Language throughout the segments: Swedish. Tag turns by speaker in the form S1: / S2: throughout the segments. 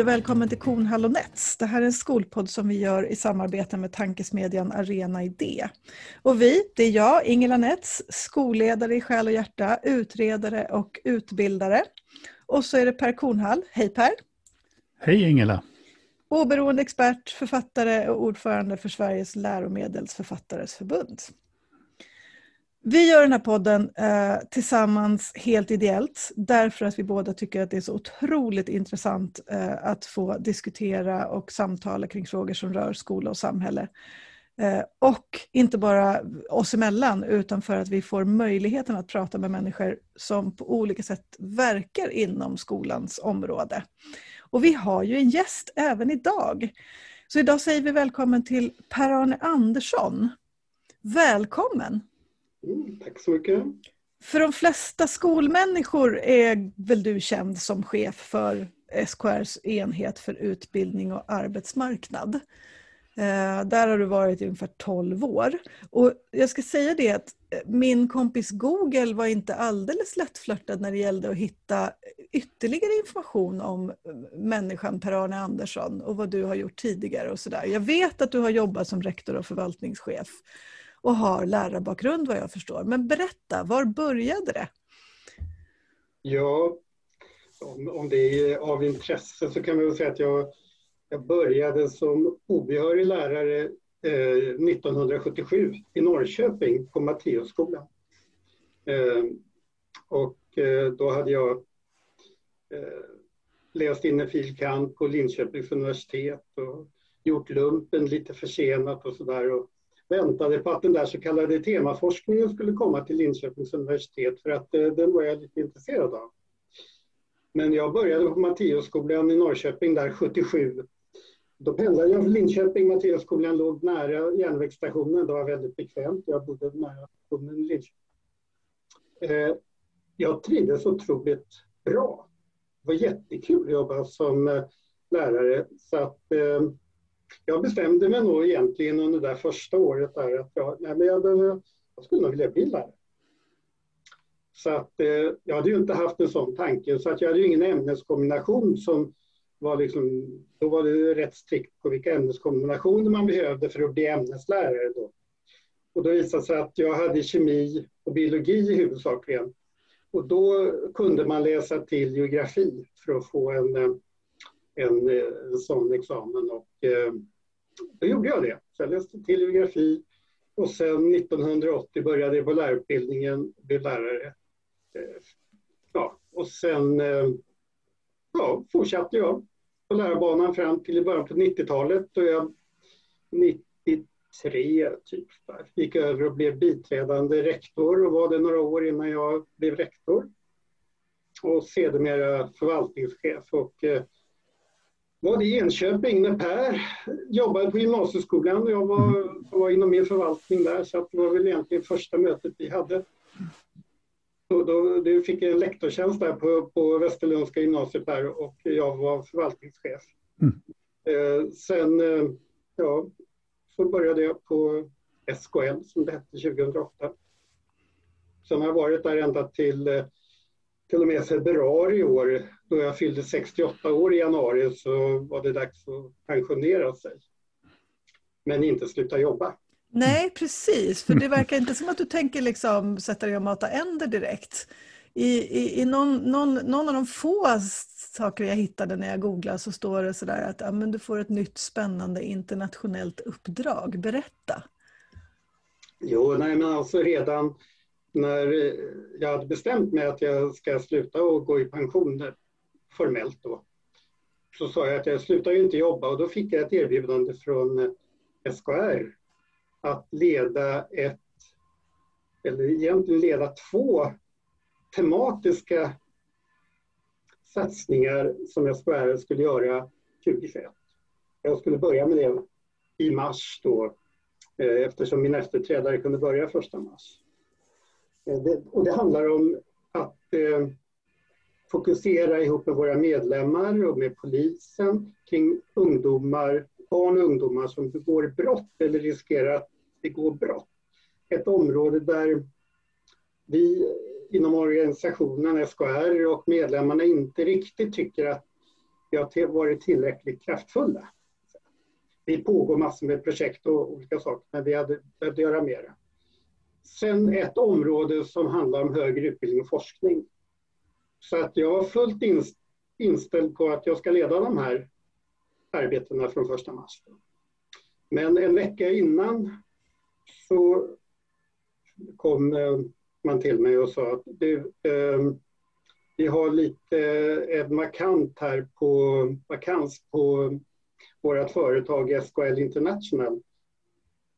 S1: Hej och välkommen till Kornhall och Nets. Det här är en skolpodd som vi gör i samarbete med tankesmedjan Arena Idé. Och vi, det är jag, Ingela Nets, skolledare i själ och hjärta, utredare och utbildare. Och så är det Per Kornhall. Hej Per!
S2: Hej Ingela!
S1: Oberoende expert, författare och ordförande för Sveriges läromedelsförfattares förbund. Vi gör den här podden eh, tillsammans helt ideellt därför att vi båda tycker att det är så otroligt intressant eh, att få diskutera och samtala kring frågor som rör skola och samhälle. Eh, och inte bara oss emellan utan för att vi får möjligheten att prata med människor som på olika sätt verkar inom skolans område. Och vi har ju en gäst även idag. Så idag säger vi välkommen till Per-Arne Andersson. Välkommen!
S3: Mm, tack så mycket.
S1: För de flesta skolmänniskor är väl du känd som chef för SKRs enhet för utbildning och arbetsmarknad. Eh, där har du varit i ungefär 12 år. Och jag ska säga det att eh, min kompis Google var inte alldeles lättflörtad när det gällde att hitta ytterligare information om eh, människan Per-Arne Andersson och vad du har gjort tidigare och sådär. Jag vet att du har jobbat som rektor och förvaltningschef och har lärarbakgrund vad jag förstår. Men berätta, var började det?
S3: Ja, om, om det är av intresse så kan man väl säga att jag, jag började som obehörig lärare eh, 1977 i Norrköping på Matteusskolan. Eh, och eh, då hade jag eh, läst in en fil. kand. på Linköpings universitet och gjort lumpen lite försenat och sådär väntade på att den där så kallade temaforskningen skulle komma till Linköpings universitet för att eh, den var jag lite intresserad av. Men jag började på Matteusskolan i Norrköping där 77. Då pendlade jag från Linköping. Matteusskolan låg nära järnvägsstationen. Det var väldigt bekvämt. Jag bodde nära stationen i Linköping. Eh, jag trivdes otroligt bra. Det var jättekul att jobba som eh, lärare. Så att, eh, jag bestämde mig nog egentligen under det där första året där att jag, nej, men jag, jag skulle nog vilja bli lärare. Så att eh, jag hade ju inte haft en sån tanke så att jag hade ju ingen ämneskombination som var liksom, då var det rätt strikt på vilka ämneskombinationer man behövde för att bli ämneslärare då. Och då visade det sig att jag hade kemi och biologi huvudsakligen. Och då kunde man läsa till geografi för att få en, eh, en, eh, en sån examen. Och, eh, då gjorde jag det. Så jag läste till geografi och sen 1980 började jag på lärarutbildningen, blev lärare. Eh, ja, och sen eh, ja, fortsatte jag på lärarbanan fram till i början på 90-talet då jag 93 typ där, gick över och blev biträdande rektor och var det några år innan jag blev rektor. Och sedermera förvaltningschef och eh, var i Enköping när Per jobbade på gymnasieskolan och jag var, var inom min förvaltning där så det var väl egentligen första mötet vi hade. Och då, då fick jag en lektorstjänst där på, på Västerlundska gymnasiet där och jag var förvaltningschef. Mm. Eh, sen eh, ja, så började jag på SKL som det hette 2008. Sen har jag varit där ända till eh, till och med februari i år, då jag fyllde 68 år i januari, så var det dags att pensionera sig. Men inte sluta jobba.
S1: Nej, precis. För det verkar inte som att du tänker liksom sätta dig och mata änder direkt. I, i, i någon, någon, någon av de få saker jag hittade när jag googlade så står det sådär att ja, men du får ett nytt spännande internationellt uppdrag. Berätta.
S3: Jo, nej men alltså redan när eh, jag hade bestämt mig att jag ska sluta och gå i pension formellt då, så sa jag att jag slutar ju inte jobba och då fick jag ett erbjudande från eh, SKR att leda ett, eller egentligen leda två tematiska satsningar som SKR skulle göra 2021. Jag skulle börja med det i mars då eh, eftersom min efterträdare kunde börja första mars. Eh, det, och det handlar om att eh, fokusera ihop med våra medlemmar och med polisen kring ungdomar, barn och ungdomar som begår brott eller riskerar att begå brott. Ett område där vi inom organisationen SKR och medlemmarna inte riktigt tycker att vi har varit tillräckligt kraftfulla. Vi pågår massor med projekt och olika saker, men vi hade behövt göra mer. Sen ett område som handlar om högre utbildning och forskning. Så att jag var fullt inställd på att jag ska leda de här arbetena från första mars. Men en vecka innan så kom eh, man till mig och sa att du, eh, vi har lite eh, en vakant här på vakans på vårt företag SKL International.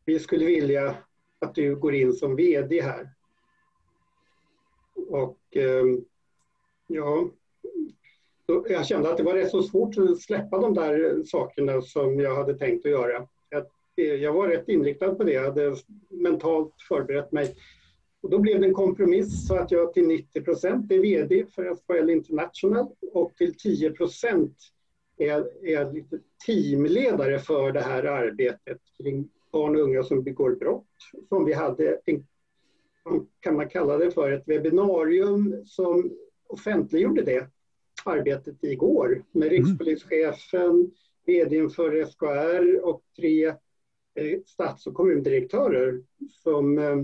S3: Vi skulle vilja att du går in som VD här. Och ehm, ja, jag kände att det var rätt så svårt att släppa de där sakerna som jag hade tänkt att göra. Eh, jag var rätt inriktad på det, jag hade mentalt förberett mig. Och då blev det en kompromiss så att jag till 90 procent är VD för SKL International och till 10 procent är, är lite teamledare för det här arbetet kring barn och unga som begår brott. Som vi hade, en, kan man kalla det för, ett webbinarium som offentliggjorde det arbetet igår med mm. rikspolischefen, VD för SKR och tre eh, stats och kommundirektörer som, eh,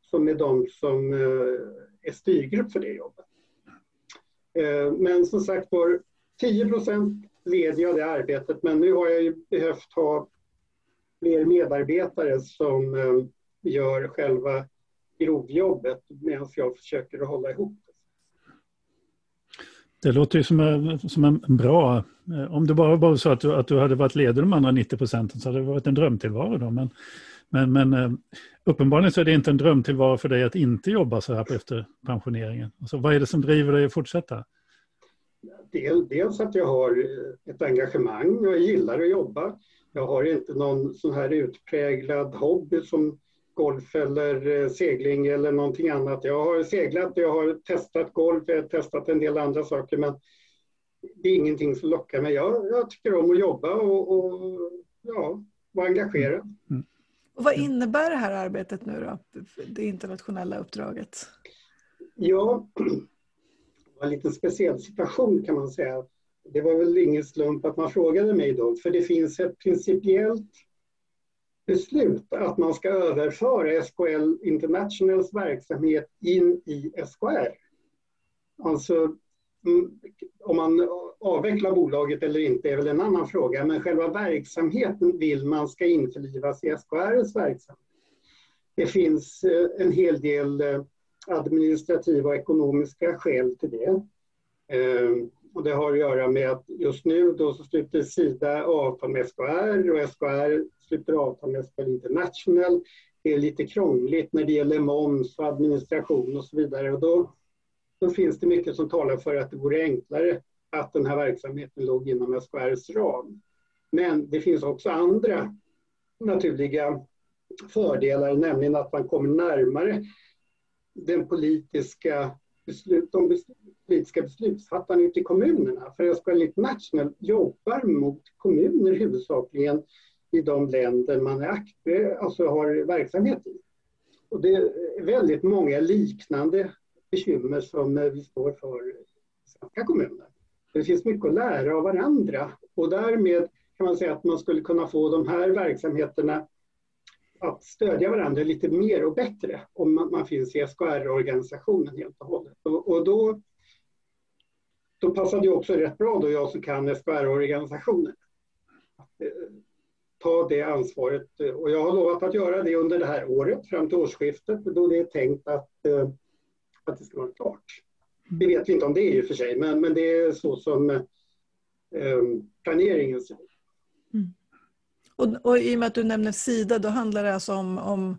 S3: som är de som eh, är styrgrupp för det jobbet. Men som sagt var, 10 procent leder jag det arbetet men nu har jag ju behövt ha fler medarbetare som gör själva grovjobbet medan jag försöker att hålla ihop det.
S2: Det låter ju som en, som en bra... Eh, om det bara var så att du, att du hade varit ledig de andra 90 procenten så hade det varit en drömtillvaro då. Men, men, men eh, uppenbarligen så är det inte en drömtillvaro för dig att inte jobba så här efter pensioneringen. Alltså, vad är det som driver dig att fortsätta?
S3: dels att jag har ett engagemang och jag gillar att jobba. Jag har inte någon sån här utpräglad hobby som golf eller eh, segling eller någonting annat. Jag har seglat, jag har testat golf, jag har testat en del andra saker men det är ingenting som lockar mig. Jag, jag tycker om att jobba och, och ja, vara engagerad. Mm.
S1: Och vad innebär det här arbetet nu då, det internationella uppdraget?
S3: Ja, det var en lite speciell situation kan man säga. Det var väl ingen slump att man frågade mig då, för det finns ett principiellt beslut att man ska överföra SKL Internationals verksamhet in i SKR. Alltså mm, om man avvecklar bolaget eller inte är väl en annan fråga, men själva verksamheten vill man ska införlivas i SKRs verksamhet. Det finns eh, en hel del eh, administrativa och ekonomiska skäl till det. Ehm, och det har att göra med att just nu då så sluter Sida avtal med SKR och SKR sluter avtal med SKR International. Det är lite krångligt när det gäller moms och administration och så vidare. Och då, då finns det mycket som talar för att det vore enklare att den här verksamheten låg inom SKRs ram. Men det finns också andra naturliga fördelar, nämligen att man kommer närmare den politiska beslut, de politiska beslutsfattarna ute i kommunerna. För SKL International jobbar mot kommuner huvudsakligen i de länder man är aktiv, alltså har verksamhet i. Och det är väldigt många liknande bekymmer som vi står för i svenska kommuner. Det finns mycket att lära av varandra och därmed kan man säga att man skulle kunna få de här verksamheterna att stödja varandra lite mer och bättre om man, man finns i SKR-organisationen helt och hållet. Och, och, då, då passar det också rätt bra då jag som kan SKR-organisationen. Ta det ansvaret och jag har lovat att göra det under det här året fram till årsskiftet då det är tänkt att, eh, att det ska vara klart. Vi vet inte om det är i och för sig men, men det är så som eh, planeringen ser ut. Mm.
S1: Och, och i och med att du nämner Sida, då handlar det alltså om, om,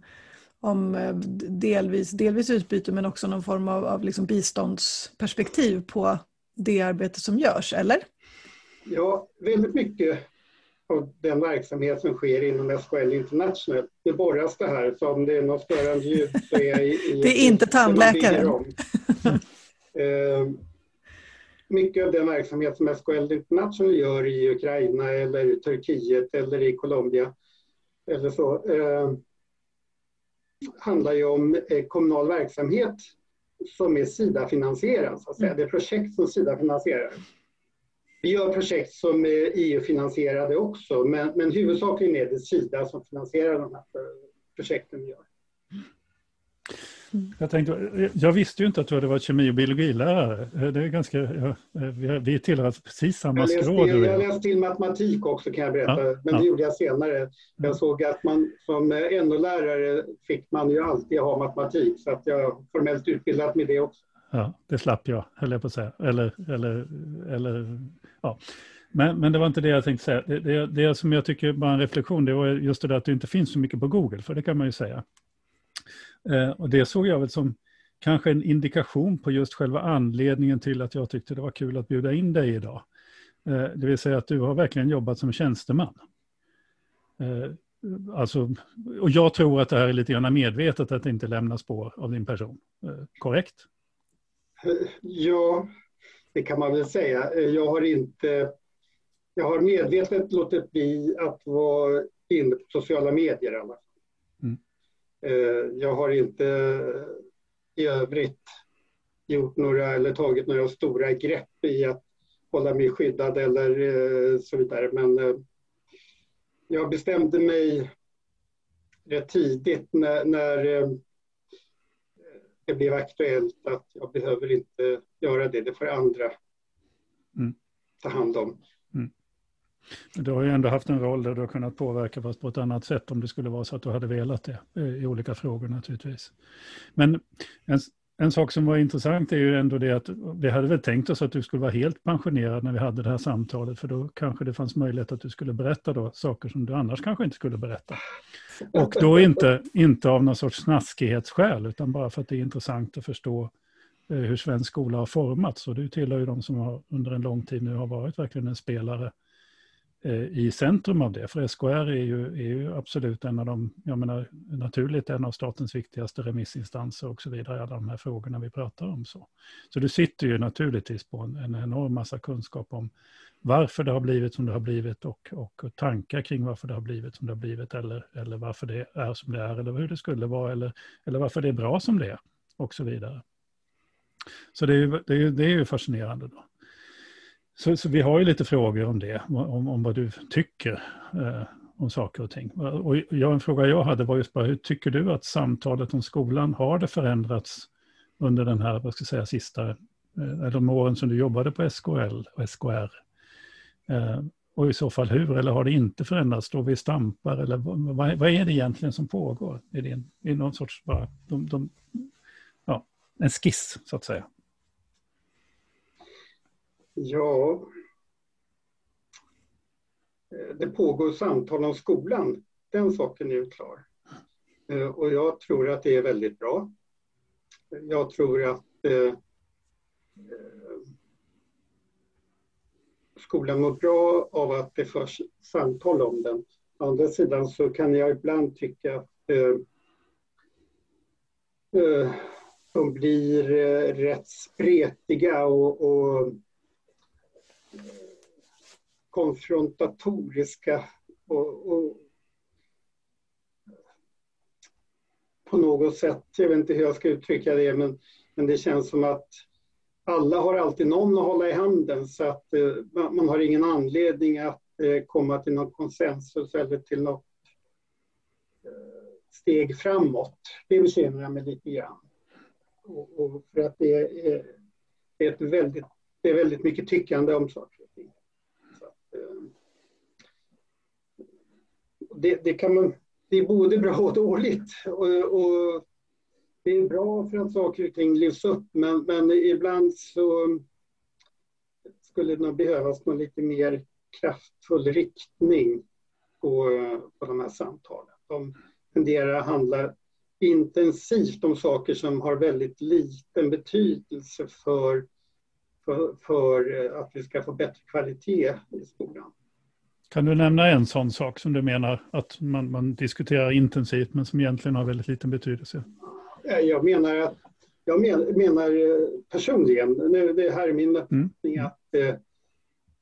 S1: om eh, delvis, delvis utbyte men också någon form av, av liksom biståndsperspektiv på det arbete som görs, eller?
S3: Ja, väldigt mycket av den verksamhet som sker inom SKL International. Det borras det här, så om det är något störande ljud så är jag i...
S1: i det är inte tandläkaren.
S3: mycket av den verksamhet som SKL International gör i Ukraina eller Turkiet eller i Colombia eller så eh, handlar ju om eh, kommunal verksamhet som är Sida-finansierad. Så att säga. Mm. Det är projekt som Sida finansierar. Vi gör projekt som är EU-finansierade också, men, men huvudsakligen är det Sida som finansierar de här projekten vi gör.
S2: Jag, tänkte, jag visste ju inte att du hade varit kemi och biologilärare. Det är ganska, ja, vi tillhör alltså precis samma skrå.
S3: Jag, läste till matematik också kan jag berätta, ja, men det ja. gjorde jag senare. Jag såg att man som NO-lärare fick man ju alltid ha matematik, så att jag formellt utbildat med det också.
S2: Ja, det slapp jag, höll jag på att säga. Eller, eller, eller, ja. Men, men det var inte det jag tänkte säga. Det, det, det som jag tycker var en reflektion, det var just det där att det inte finns så mycket på Google, för det kan man ju säga. Eh, och det såg jag väl som kanske en indikation på just själva anledningen till att jag tyckte det var kul att bjuda in dig idag. Eh, det vill säga att du har verkligen jobbat som tjänsteman. Eh, alltså, och jag tror att det här är lite grann medvetet att det inte lämnar spår av din person. Korrekt?
S3: Ja, det kan man väl säga. Jag har inte... Jag har medvetet låtit bli att vara inne på sociala medier alla mm. Jag har inte i övrigt gjort några eller tagit några stora grepp i att hålla mig skyddad eller eh, så vidare. Men eh, jag bestämde mig rätt tidigt när, när eh, det blev aktuellt att jag behöver inte göra det, det får andra mm. ta hand om.
S2: Du har ju ändå haft en roll där du har kunnat påverka fast på ett annat sätt om det skulle vara så att du hade velat det eh, i olika frågor naturligtvis. Men en, en sak som var intressant är ju ändå det att vi hade väl tänkt oss att du skulle vara helt pensionerad när vi hade det här samtalet, för då kanske det fanns möjlighet att du skulle berätta då saker som du annars kanske inte skulle berätta. Och då inte, inte av någon sorts snaskighetsskäl, utan bara för att det är intressant att förstå eh, hur svensk skola har formats. Och du tillhör ju de som har, under en lång tid nu har varit verkligen en spelare Eh, Eh, i centrum av det. För SKR är ju, är ju absolut en av de, jag menar naturligt en av statens viktigaste remissinstanser och så vidare, alla de här frågorna vi pratar om. Så, så du sitter ju naturligtvis på en, en enorm massa kunskap om varför det har blivit som det har blivit och, och, och tankar kring varför det har blivit som det har blivit eller, eller varför det är som det är eller hur det skulle vara eller, eller varför det är bra som det är och så vidare. Så det är, det är, det är ju fascinerande. då. Så, så, vi har ju lite frågor om det, om, om vad du tycker eh, om saker och ting. Och jag, en fråga jag hade var just bara, hur tycker du att samtalet om skolan, har det förändrats under den här, vad ska jag säga, sista, eh, de åren som du jobbade på SKL och SKR? Eh, och i så fall hur, eller har det inte förändrats? Står vi i stampar, eller vad, vad är det egentligen som pågår? Är det, en, är det någon sorts, bara, de, de, ja, en skiss, så att säga?
S3: Ja, eh, det pågår samtal om skolan. Den saken är ju klar. Eh, och jag tror att det är väldigt bra. Jag tror att eh, eh, skolan mår bra av att det förs samtal om den. Å andra sidan så kan jag ibland tycka att de blir rätt spretiga och, och konfrontatoriska och, och, på något sätt, jag vet inte hur jag ska uttrycka det, men, men det känns som att alla har alltid någon att hålla i handen så att eh, man har ingen anledning att eh, komma till någon konsensus eller till något eh, steg framåt. Det bekymrar mig lite grann. Och, och för att det är, eh, det är ett väldigt det är väldigt mycket tyckande om saker och ting. Eh, det, det, kan man, det är både bra och dåligt. Och, och, det är bra för att saker och ting lyfts upp men, men ibland så skulle det nog behövas någon lite mer kraftfull riktning på, på de här samtalen. De tenderar att handla intensivt om saker som har väldigt liten betydelse för för, för eh, att vi ska få bättre kvalitet i skolan.
S2: Kan du nämna en sån sak som du menar att man, man diskuterar intensivt men som egentligen har väldigt liten betydelse?
S3: Jag menar att jag menar eh, personligen, nu, det här är min uppfattning, mm. att, eh,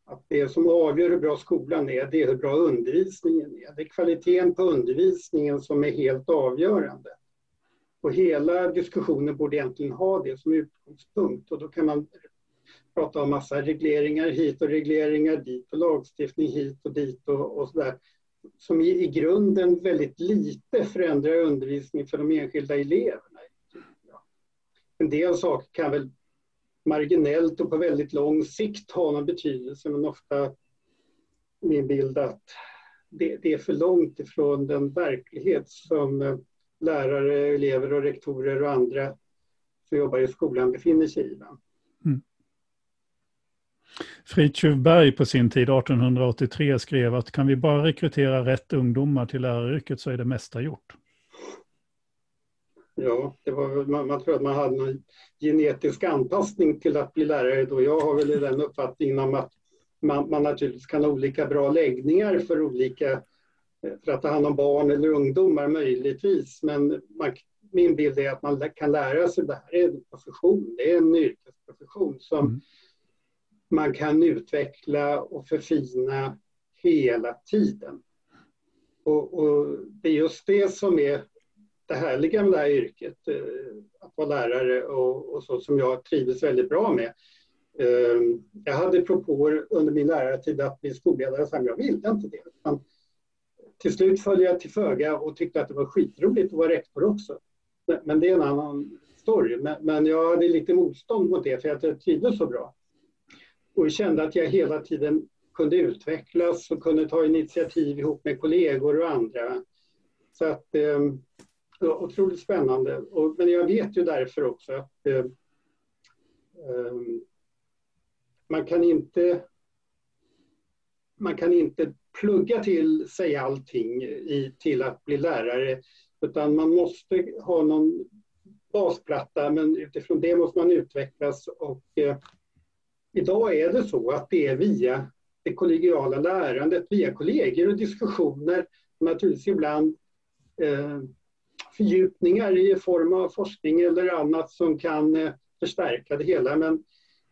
S3: att det som avgör hur bra skolan är, det är hur bra undervisningen är. Det är kvaliteten på undervisningen som är helt avgörande. Och hela diskussionen borde egentligen ha det som utgångspunkt och då kan man prata om massa regleringar hit och regleringar dit och lagstiftning hit och dit och, och sådär. Som i, i grunden väldigt lite förändrar undervisningen för de enskilda eleverna. En del saker kan väl marginellt och på väldigt lång sikt ha någon betydelse men ofta min bild att det, det är för långt ifrån den verklighet som eh, lärare, elever och rektorer och andra som jobbar i skolan befinner sig i.
S2: Fritjuv Berg på sin tid, 1883, skrev att kan vi bara rekrytera rätt ungdomar till läraryrket så är det mesta gjort.
S3: Ja, det var, man, man tror att man hade en genetisk anpassning till att bli lärare då. Jag har väl den uppfattningen om att man, man naturligtvis kan ha olika bra läggningar för olika för att ta hand om barn eller ungdomar möjligtvis. Men man, min bild är att man kan lära sig. Det här är en profession, det är en yrkesprofession som mm man kan utveckla och förfina hela tiden. Och, och, det är just det som är det härliga med det här yrket, eh, att vara lärare och, och så som jag trivs väldigt bra med. Ehm, jag hade propåer under min lärartid att bli skolledare, men jag ville inte det. Till slut föll jag till föga och tyckte att det var skitroligt att vara rektor också. Men det är en annan story. Men jag hade lite motstånd mot det för jag trivdes så bra. Och kände att jag hela tiden kunde utvecklas och kunde ta initiativ ihop med kollegor och andra. Så att eh, det var otroligt spännande. Och, men jag vet ju därför också att eh, eh, man kan inte man kan inte plugga till sig allting i, till att bli lärare utan man måste ha någon basplatta men utifrån det måste man utvecklas och eh, idag är det så att det är via det kollegiala lärandet, via kollegor och diskussioner, naturligtvis ibland eh, fördjupningar i form av forskning eller annat som kan eh, förstärka det hela. Men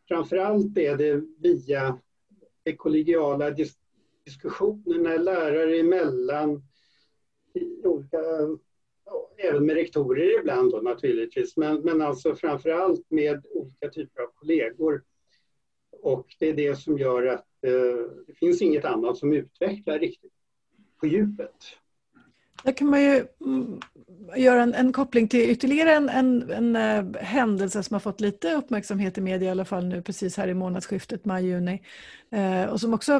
S3: framför allt är det via de kollegiala dis diskussionerna lärare emellan, i olika, även med rektorer ibland då naturligtvis, men, men alltså framför allt med olika typer av kollegor. Och det är det som gör att eh, det finns inget annat som utvecklar riktigt på djupet.
S1: Där kan man ju mm, göra en, en koppling till ytterligare en, en, en uh, händelse som har fått lite uppmärksamhet i media i alla fall nu precis här i månadsskiftet maj-juni. Uh, och som också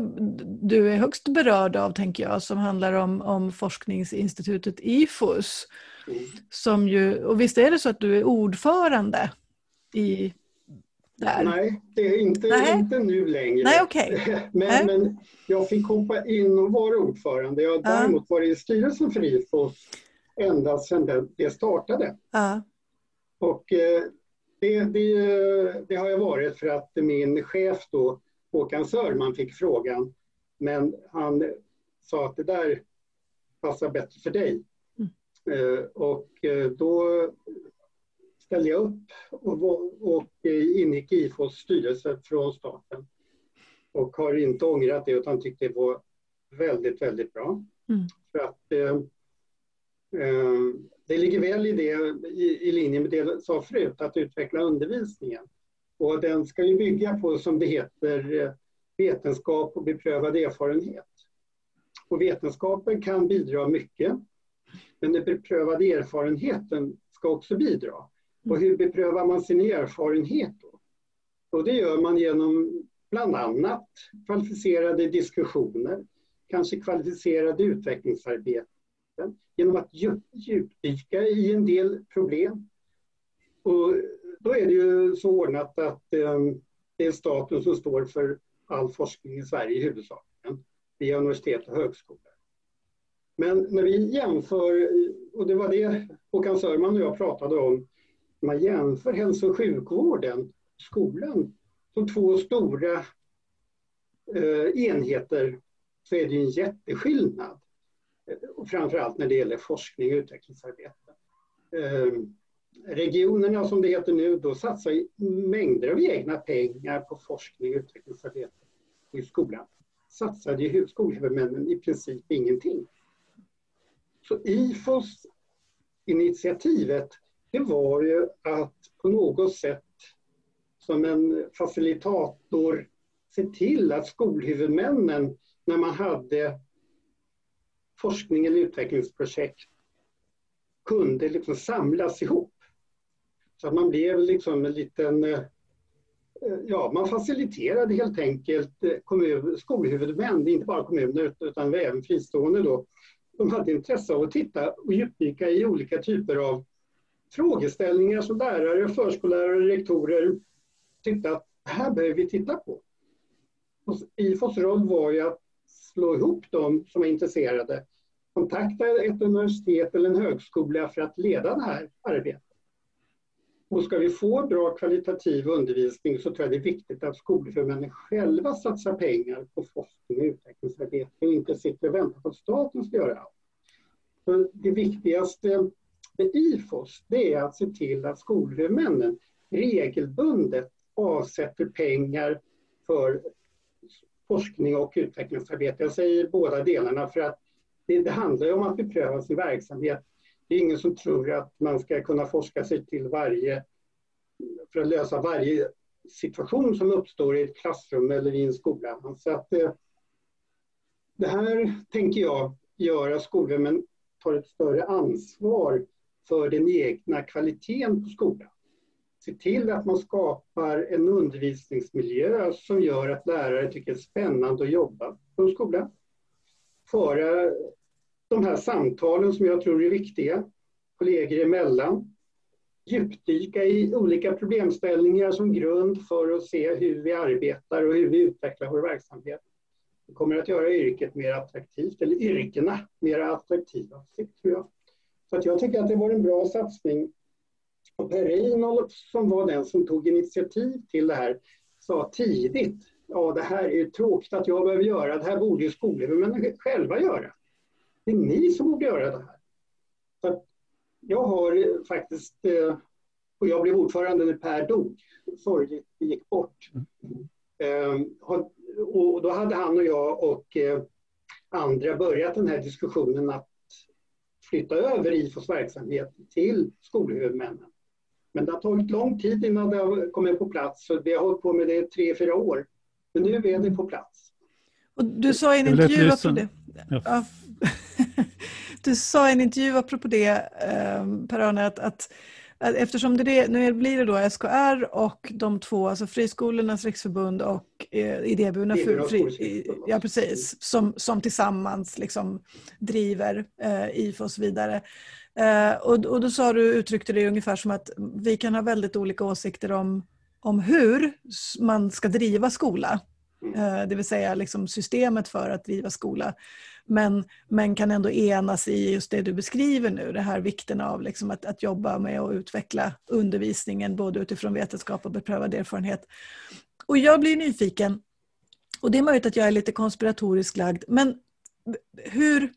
S1: du är högst berörd av tänker jag, som handlar om, om forskningsinstitutet IFOS. Mm. Som ju, och visst är det så att du är ordförande i
S3: där? Nej, det är inte, Nej. inte nu längre.
S1: Nej, okay.
S3: men, Nej. men jag fick hoppa in och vara ordförande. Jag har ja. däremot varit i styrelsen för IFO ända sedan det startade. Ja. Och eh, det, det, det, har jag varit för att min chef då, Håkan Sörman, fick frågan. Men han sa att det där passar bättre för dig. Mm. Eh, och eh, då ställde jag upp och, och ingick i IFOs styrelse från starten. Och har inte ångrat det utan tyckte det var väldigt, väldigt bra. Mm. För att eh, eh, det ligger väl i, det, i, i linje med det jag sa förut, att utveckla undervisningen. Och den ska ju bygga på, som det heter, vetenskap och beprövad erfarenhet. Och vetenskapen kan bidra mycket, men den beprövade erfarenheten ska också bidra. Och hur beprövar man sin erfarenhet då? Och det gör man genom bland annat kvalificerade diskussioner, kanske kvalificerade utvecklingsarbeten, genom att djupdyka i en del problem. Och då är det ju så ordnat att ehm, det är staten som står för all forskning i Sverige huvudsakligen, via universitet och högskolor. Men när vi jämför, och det var det Håkan Sörman och jag pratade om, man jämför hälso och sjukvården, skolan, som två stora eh, enheter så är det en jätteskillnad. Och framförallt när det gäller forskning och utvecklingsarbete. Eh, regionerna som det heter nu, då satsar mängder av egna pengar på forskning och utvecklingsarbete i skolan. Satsade ju skolhuvudmännen i princip ingenting. Så IFOS initiativet det var ju att på något sätt som en facilitator se till att skolhuvudmännen, när man hade forskning eller utvecklingsprojekt, kunde liksom samlas ihop. Så att man blev liksom en liten... Eh, ja, man faciliterade helt enkelt eh, kommun, skolhuvudmän, inte bara kommuner utan även fristående då. De hade intresse av att titta och djupdyka i olika typer av frågeställningar som lärare, förskollärare, rektorer tyckte att det här behöver vi titta på. IFOs roll var ju att slå ihop de som är intresserade, kontakta ett universitet eller en högskola för att leda det här arbetet. Och ska vi få bra kvalitativ undervisning så tror jag det är viktigt att skolhuvudmännen själva satsar pengar på forskning och utvecklingsarbete och inte sitter och väntar på att staten ska göra allt. Det viktigaste med IFOS det är att se till att skolhuvudmännen regelbundet avsätter pengar för forskning och utvecklingsarbete. Jag säger båda delarna för att det, det handlar ju om att bepröva sin verksamhet. Det är ingen som tror att man ska kunna forska sig till varje, för att lösa varje situation som uppstår i ett klassrum eller i en skola. Så att, eh, det här tänker jag gör att skolhuvudmän tar ett större ansvar för den egna kvaliteten på skolan se till att man skapar en undervisningsmiljö som gör att lärare tycker det är spännande att jobba på en skola. Föra de här samtalen som jag tror är viktiga, kollegor emellan. Djupdyka i olika problemställningar som grund för att se hur vi arbetar och hur vi utvecklar vår verksamhet. Det kommer att göra yrket mer attraktivt, eller yrkena mer attraktiva, tror jag. Så att jag tycker att det var en bra satsning och Per Reinhold som var den som tog initiativ till det här sa tidigt, ja det här är tråkigt att jag behöver göra, det här borde ju skolhuvudmännen själva göra. Det är ni som borde göra det här. Så jag har faktiskt, eh, och jag blev ordförande när Per dog, sorgligt gick bort. Mm. Och då hade han och jag och eh, andra börjat den här diskussionen att flytta över IFOs verksamhet till skolhuvudmännen. Men det har tagit lång tid innan det har kommit på plats. Så vi har hållit på med det i tre, fyra år. Men nu är det på plats.
S1: Och du sa i en intervju apropå det. Ja. du sa i en intervju apropå det, eh, Per-Arne, att, att, att, eftersom det, nu blir det då SKR och de två, alltså Friskolornas riksförbund och eh, idéburna fri, ja, precis, som, som tillsammans liksom driver eh, IFOS vidare. Eh, och, och då sa du, uttryckte det ungefär som att vi kan ha väldigt olika åsikter om, om hur man ska driva skola. Mm. Eh, det vill säga liksom systemet för att driva skola. Men, men kan ändå enas i just det du beskriver nu, det här vikten av liksom att, att jobba med och utveckla undervisningen både utifrån vetenskap och beprövad erfarenhet. Och jag blir nyfiken, och det är möjligt att jag är lite konspiratoriskt lagd, men hur,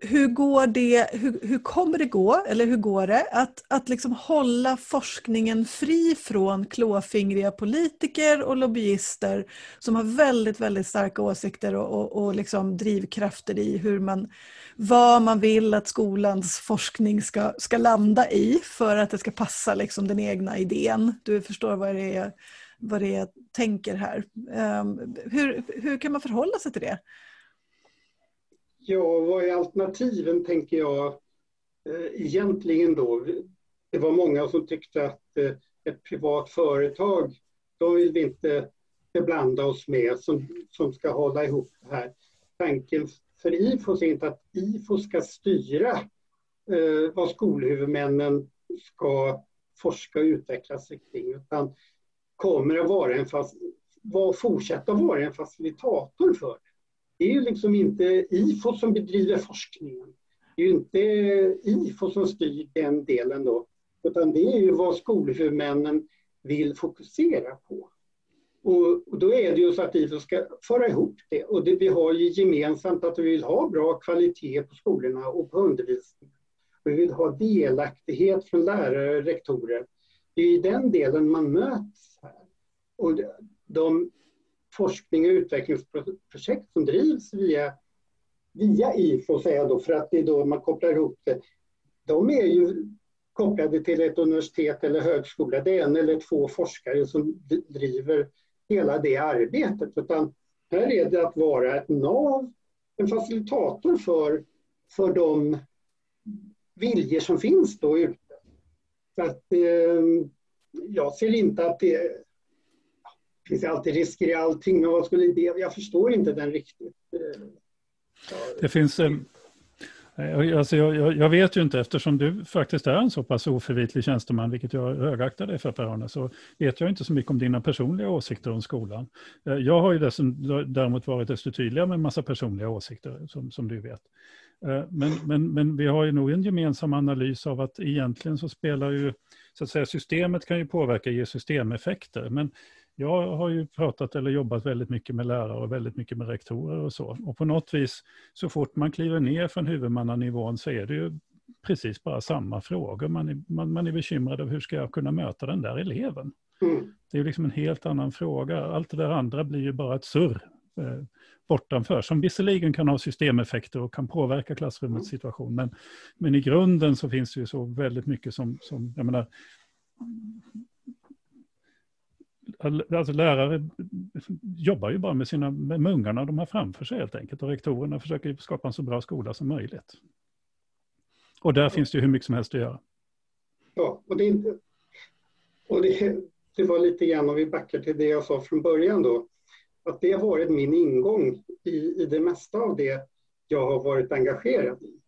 S1: hur, går det, hur, hur kommer det gå, eller hur går det, att, att liksom hålla forskningen fri från klåfingriga politiker och lobbyister som har väldigt, väldigt starka åsikter och, och, och liksom drivkrafter i hur man, vad man vill att skolans forskning ska, ska landa i för att det ska passa liksom den egna idén. Du förstår vad det är, vad det är jag tänker här. Um, hur, hur kan man förhålla sig till det?
S3: Ja, vad är alternativen tänker jag eh, egentligen då? Det var många som tyckte att eh, ett privat företag, de vill vi inte beblanda oss med som, som ska hålla ihop det här. Tanken för IFOS är inte att IFO ska styra eh, vad skolhuvudmännen ska forska och utveckla sig kring, utan kommer att vara en fast, var, fortsätta vara en facilitator för det. Är ju liksom inte IFO som bedriver forskningen. Det är ju inte IFO som styr den delen då, utan det är ju vad skolhuvudmännen vill fokusera på. Och, då är det ju så att IFO ska föra ihop det. Och det, vi har ju gemensamt att vi vill ha bra kvalitet på skolorna och på undervisningen. Vi vill ha delaktighet från lärare och rektorer. Det är i den delen man möts här. Och de forskning och utvecklingsprojekt som drivs via, via IFO, säger jag då, för att det är då man kopplar ihop det. De är ju kopplade till ett universitet eller högskola. Det är en eller två forskare som driver hela det arbetet. Utan här är det att vara ett nav, en facilitator för, för de viljor som finns då ute. Så att, eh, jag ser inte att det finns alltid risker i allting, men vad skulle det, jag förstår inte den riktigt. Eh,
S2: det finns, eh, Alltså jag, jag, jag, vet ju inte, eftersom du faktiskt är en så pass oförvitlig tjänsteman, vilket jag högaktar dig för Per-Arne, så vet jag inte så mycket om dina personliga åsikter om skolan. Eh, jag har ju däremot varit desto tydligare med en massa personliga åsikter, som, som du vet. Men, men, men vi har ju nog en gemensam analys av att egentligen så spelar ju, så att säga, systemet kan ju påverka, ge systemeffekter, men jag har ju pratat eller jobbat väldigt mycket med lärare och väldigt mycket med rektorer och så. Och på något vis, så fort man kliver ner från huvudmannanivån så är det ju precis bara samma frågor. Man är, man, man är bekymrad över hur ska jag kunna möta den där eleven? Mm. Det är liksom en helt annan fråga. Allt det där andra blir ju bara ett surr eh, bortanför, som visserligen kan ha systemeffekter och kan påverka klassrummets mm. situation. Men, men i grunden så finns det ju så väldigt mycket som, som jag menar, alltså lärare jobbar ju bara med, sina, med ungarna de har framför sig helt enkelt. Och rektorerna försöker skapa en så bra skola som möjligt. Och där finns det ju hur mycket som helst att göra.
S3: Ja, och, det, och det, det var lite grann om vi backar till det jag sa från början då. Att det har varit min ingång i, i det mesta av det jag har varit engagerad i.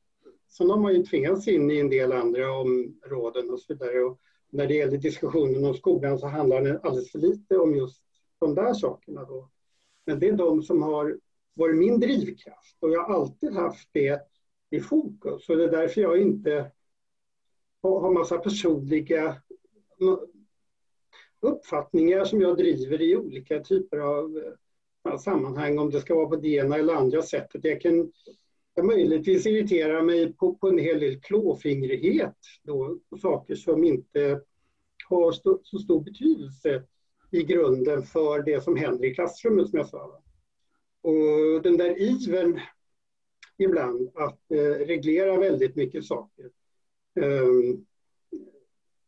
S3: Sen har man ju tvingats in i en del andra områden och så vidare. Och när det gäller diskussionen om skolan så handlar den alldeles för lite om just de där sakerna. Då. Men det är de som har varit min drivkraft och jag har alltid haft det i fokus. Och det är därför jag inte har massa personliga uppfattningar som jag driver i olika typer av eh, sammanhang, om det ska vara på det ena eller andra sättet. Jag kan jag möjligtvis irritera mig på, på en hel del klåfingrighet då, på saker som inte har st så stor betydelse i grunden för det som händer i klassrummet som jag sa. Och den där ivern ibland att eh, reglera väldigt mycket saker. Eh,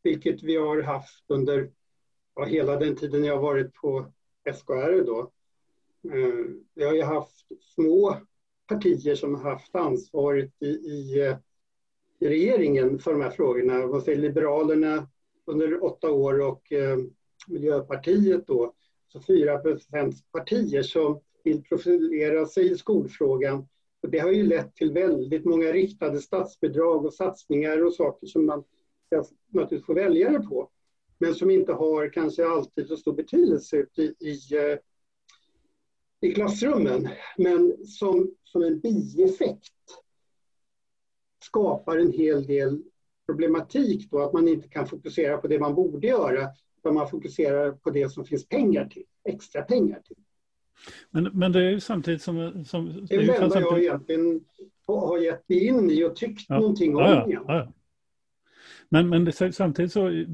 S3: vilket vi har haft under ja, hela den tiden jag varit på SKR då. Eh, vi har ju haft små partier som har haft ansvaret i, i, eh, i regeringen för de här frågorna. Vad säger Liberalerna under åtta år och eh, Miljöpartiet då, så fyra partier som vill profilera sig i skolfrågan. Och det har ju lett till väldigt många riktade statsbidrag och satsningar och saker som man ska naturligtvis få väljare på. Men som inte har kanske alltid så stor betydelse i, i, eh, i klassrummen. Men som, som en bieffekt skapar en hel del problematik då att man inte kan fokusera på det man borde göra utan man fokuserar på det som finns pengar till, extra pengar till.
S2: Men, men det är ju samtidigt som... som
S3: det är det enda jag egentligen har gett mig in i och tyckt ja. någonting om. Ja, ja, ja.
S2: Men, men det, samtidigt så,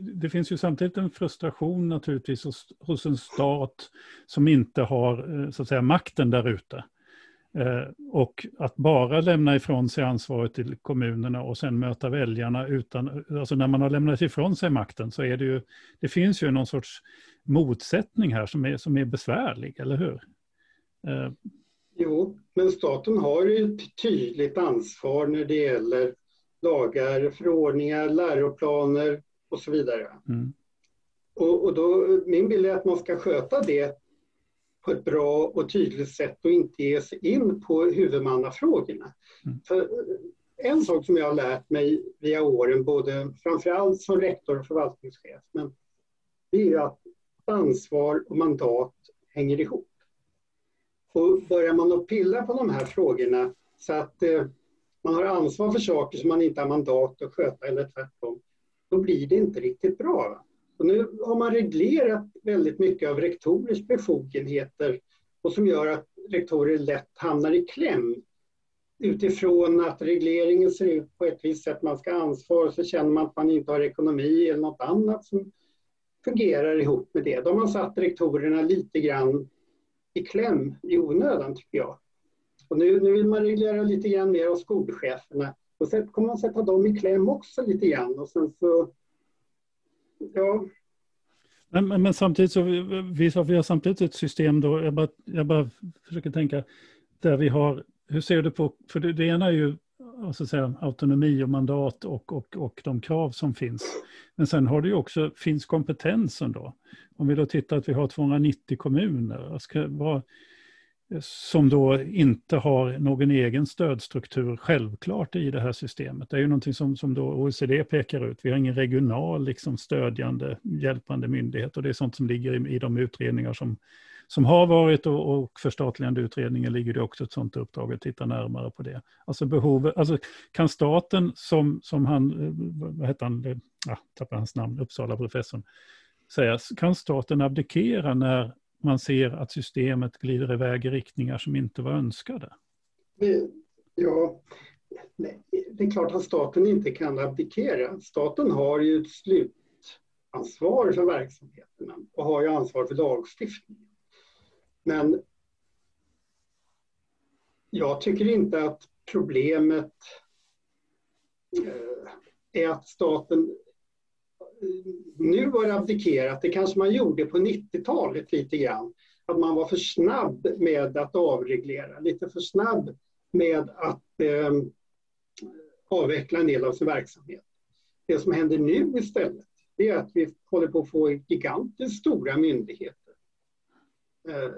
S2: det finns ju samtidigt en frustration naturligtvis hos, hos en stat som inte har eh, så att säga makten där ute. Eh, och att bara lämna ifrån sig ansvaret till kommunerna och sen möta väljarna utan, alltså när man har lämnat ifrån sig makten så är det ju, det finns ju någon sorts motsättning här som är, som är besvärlig, eller hur?
S3: Eh. Jo, men staten har ju ett tydligt ansvar när det gäller lagar, förordningar, läroplaner och så vidare. Mm. Och, och då, min bild är att man ska sköta det på ett bra och tydligt sätt och inte ge sig in på huvudmannafrågorna. Mm. För en sak som jag har lärt mig via åren, både framförallt som rektor och förvaltningschef, men det är att ansvar och mandat hänger ihop. Och börjar man att pilla på de här frågorna så att eh, man har ansvar för saker som man inte har mandat att sköta eller tvärtom, då blir det inte riktigt bra. Och nu har man reglerat väldigt mycket av rektorers befogenheter och som gör att rektorer lätt hamnar i kläm. Utifrån att regleringen ser ut på ett visst sätt, man ska ha ansvar, och så känner man att man inte har ekonomi eller något annat som fungerar ihop med det. Då har man satt rektorerna lite grann i kläm i onödan tycker jag. Och nu, nu vill man reglera lite grann mer av skolcheferna Och sen kommer man sätta dem i kläm också lite grann och sen så, ja.
S2: Men, men, men samtidigt så, vi, vi har samtidigt ett system då, jag bara, jag bara försöker tänka, där vi har, hur ser du på, för det, det ena är ju så att säga, autonomi och mandat och, och, och de krav som finns. Men sen har du ju också, finns kompetensen då. Om vi då tittar att vi har 290 kommuner, ska, vad, som då inte har någon egen stödstruktur självklart i det här systemet. Det är ju någonting som, som då OECD pekar ut. Vi har ingen regional liksom, stödjande, hjälpande myndighet och det är sånt som ligger i, i de utredningar som, som har varit och, och förstatligande utredningen ligger det också ett sånt uppdrag att titta närmare på det. Alltså behovet, alltså kan staten som, som han, eh, vad heter han, ja, tappar hans namn, Uppsala-professorn, säga, kan staten abdikera när man ser att systemet glider iväg i riktningar som inte var önskade?
S3: Ja, det är klart att staten inte kan abdikera. Staten har ju ett slutansvar för verksamheterna och har ju ansvar för lagstiftningen. Men jag tycker inte att problemet eh, är att staten nu har abdikerat. Det kanske man gjorde på 90-talet lite grann. Att man var för snabb med att avreglera, lite för snabb med att eh, avveckla en del av sin verksamhet. Det som händer nu istället, det är att vi håller på att få gigantiskt stora myndigheter. Eh,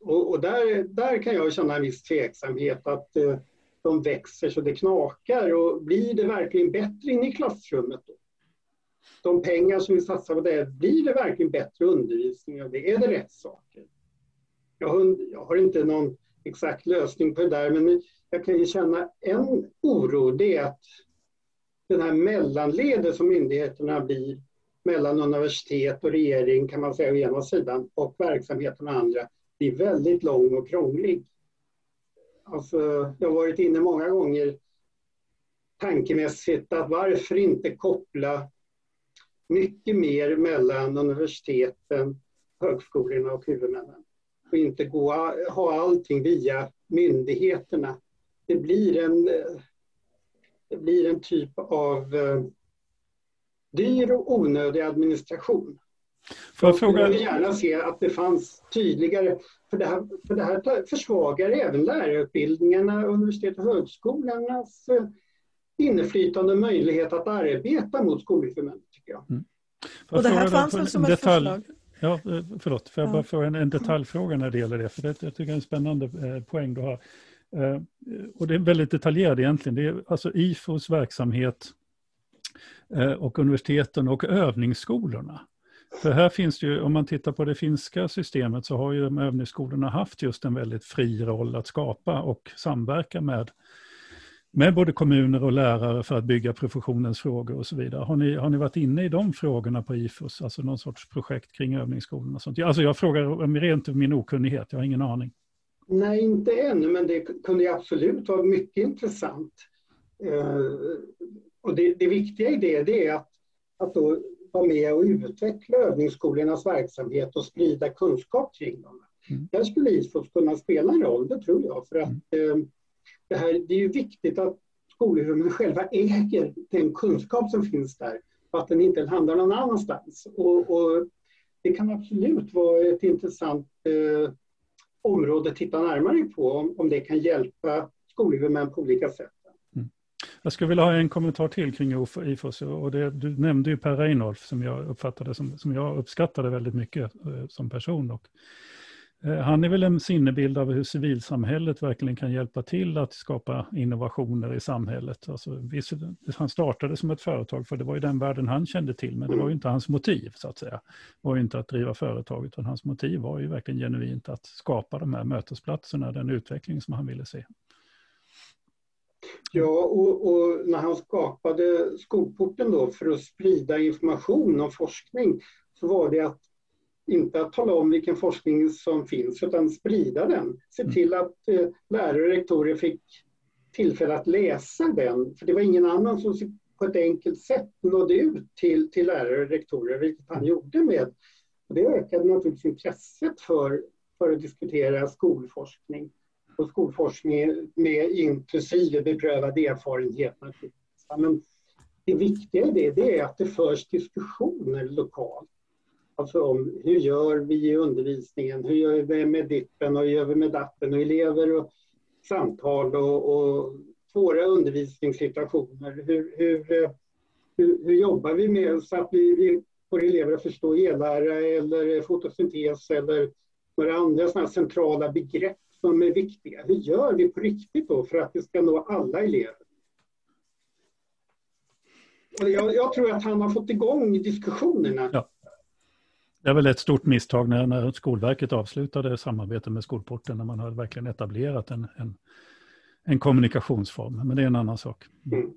S3: och, och där, där kan jag känna en viss tveksamhet att eh, de växer så det knakar och blir det verkligen bättre inne i klassrummet då? De pengar som vi satsar på det, blir det verkligen bättre undervisning och det? Är det rätt saker? Jag har, jag har inte någon exakt lösning på det där, men jag kan ju känna en oro, det är att den här mellanledet som myndigheterna blir mellan universitet och regering kan man säga å ena sidan och verksamheten å andra blir väldigt lång och krånglig. Alltså, jag har varit inne många gånger tankemässigt att varför inte koppla mycket mer mellan universiteten, högskolorna och huvudmännen. Och inte gå, ha allting via myndigheterna. Det blir en, det blir en typ av eh, dyr och onödig administration. Får jag, fråga... jag vill gärna se att det fanns tydligare, för det här, för det här försvagar även lärarutbildningarna, universitet och högskolornas eh, inflytande och möjlighet att arbeta mot skolhuvudmän tycker jag. Mm.
S1: Och det här fanns väl som ett detalj... förslag?
S2: Ja, eh, förlåt, får jag bara få en, en detaljfråga när det gäller det? För det, jag tycker det är en spännande eh, poäng du har. Eh, och det är väldigt detaljerad egentligen. Det är alltså IFOs verksamhet eh, och universiteten och övningsskolorna. För här finns det ju, om man tittar på det finska systemet så har ju de övningsskolorna haft just en väldigt fri roll att skapa och samverka med med både kommuner och lärare för att bygga professionens frågor och så vidare. Har ni, har ni varit inne i de frågorna på IFOS, alltså någon sorts projekt kring övningsskolorna? Och sånt? Alltså jag frågar rent min okunnighet, jag har ingen aning.
S3: Nej, inte ännu, men det kunde absolut vara mycket intressant. Eh, och det, det viktiga i det, det är att, att då vara med och utveckla övningsskolornas verksamhet och sprida kunskap kring dem. Mm. Där skulle IFOS kunna spela en roll, det tror jag, för att mm det, här, det är ju viktigt att skolhuvudmännen själva äger den kunskap som finns där och att den inte hamnar någon annanstans. Och, och det kan absolut vara ett intressant eh, område att titta närmare på om, om det kan hjälpa skolhuvudmän på olika sätt.
S2: Mm. Jag skulle vilja ha en kommentar till kring IFOS. Och det, du nämnde ju Per Reinolf som jag uppfattade som, som jag uppskattade väldigt mycket eh, som person. Och Eh, han är väl en sinnebild av hur civilsamhället verkligen kan hjälpa till att skapa innovationer i samhället. Alltså, han startade som ett företag för det var ju den världen han kände till, men det var ju inte hans motiv så att säga. Det var ju inte att driva företag, utan hans motiv var ju verkligen genuint att skapa de här mötesplatserna, den utveckling som han ville se.
S3: Ja, och, och, när han skapade Skolporten då för att sprida information om forskning så var det att inte att tala om vilken forskning som finns utan sprida den. Se mm. till att eh, lärare och rektorer fick tillfälle att läsa den. För det var ingen annan som på ett enkelt sätt nådde ut till, till lärare och rektorer, vilket han gjorde med. Och det ökade naturligtvis intresset för, för att diskutera skolforskning. och skolforskning med inklusive beprövad erfarenhet. Men det viktiga i det, det är att det förs diskussioner lokalt. Alltså om hur gör vi i undervisningen, hur gör vi med dippen och hur gör vi med datten och elever och samtal och, och svåra undervisningssituationer. Hur, hur, hur, hur, jobbar vi med så att vi, vi får elever att förstå ellära eller fotosyntes eller några andra såna centrala begrepp som är viktiga. Hur gör vi på riktigt då för att det ska nå alla elever? Jag, jag, tror att han har fått igång diskussionerna. Ja.
S2: Det är väl ett stort misstag när, när Skolverket avslutade samarbetet med Skolporten, när man hade verkligen etablerat en, en, en kommunikationsform. Men det är en annan sak. Mm.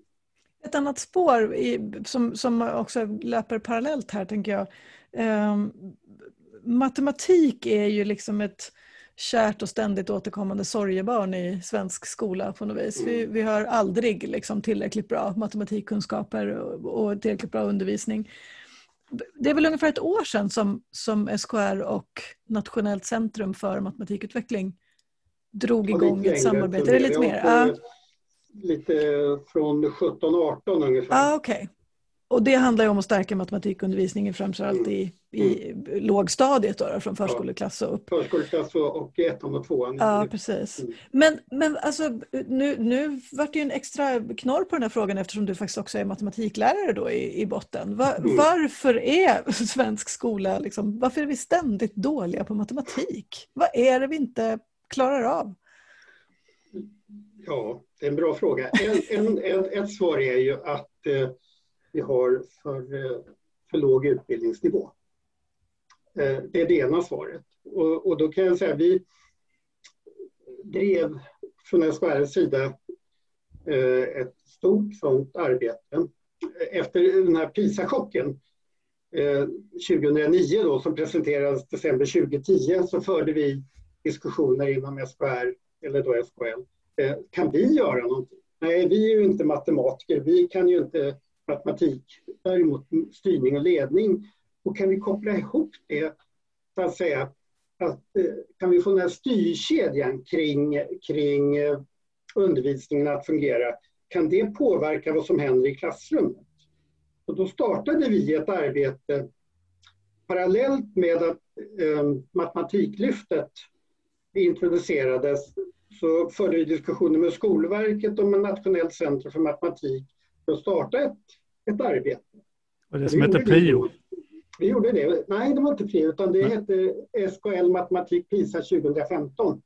S1: Ett annat spår i, som, som också löper parallellt här, tänker jag. Eh, matematik är ju liksom ett kärt och ständigt återkommande sorgebarn i svensk skola på något vis. Vi, vi har aldrig liksom tillräckligt bra matematikkunskaper och, och tillräckligt bra undervisning. Det är väl ungefär ett år sedan som, som SKR och Nationellt centrum för matematikutveckling drog igång ett samarbete. Är det lite mer? Ja.
S3: Lite från 17-18 ungefär.
S1: Ah, okay. Och det handlar ju om att stärka matematikundervisningen framförallt i, i mm. lågstadiet då, från förskoleklass och upp.
S3: Förskoleklass och ettan och tvåan.
S1: Ja, precis. Mm. Men, men alltså, nu, nu vart det ju en extra knorr på den här frågan eftersom du faktiskt också är matematiklärare då i, i botten. Va, mm. Varför är svensk skola, liksom, varför är vi ständigt dåliga på matematik? Vad är det vi inte klarar av?
S3: Ja, det är en bra fråga. En, en, en, ett svar är ju att eh, vi har för, eh, för låg utbildningsnivå. Eh, det är det ena svaret. Och, och då kan jag säga att vi drev från SKRs sida eh, ett stort sådant arbete. Efter den här PISA-chocken eh, 2009 då, som presenterades december 2010 så förde vi diskussioner inom SKR, eller då SKL. Kan vi göra någonting? Nej, vi är ju inte matematiker. Vi kan ju inte matematik, däremot styrning och ledning. Och kan vi koppla ihop det, så att säga, att, eh, kan vi få den här styrkedjan kring, kring eh, undervisningen att fungera, kan det påverka vad som händer i klassrummet? Och då startade vi ett arbete parallellt med att eh, Matematiklyftet introducerades så förde vi diskussioner med Skolverket om ett nationellt centrum för matematik för att starta ett ett arbete.
S2: Och det som heter PRIO?
S3: Vi gjorde det. Nej, det var inte PRIO, utan det hette SKL Matematik PISA 2015.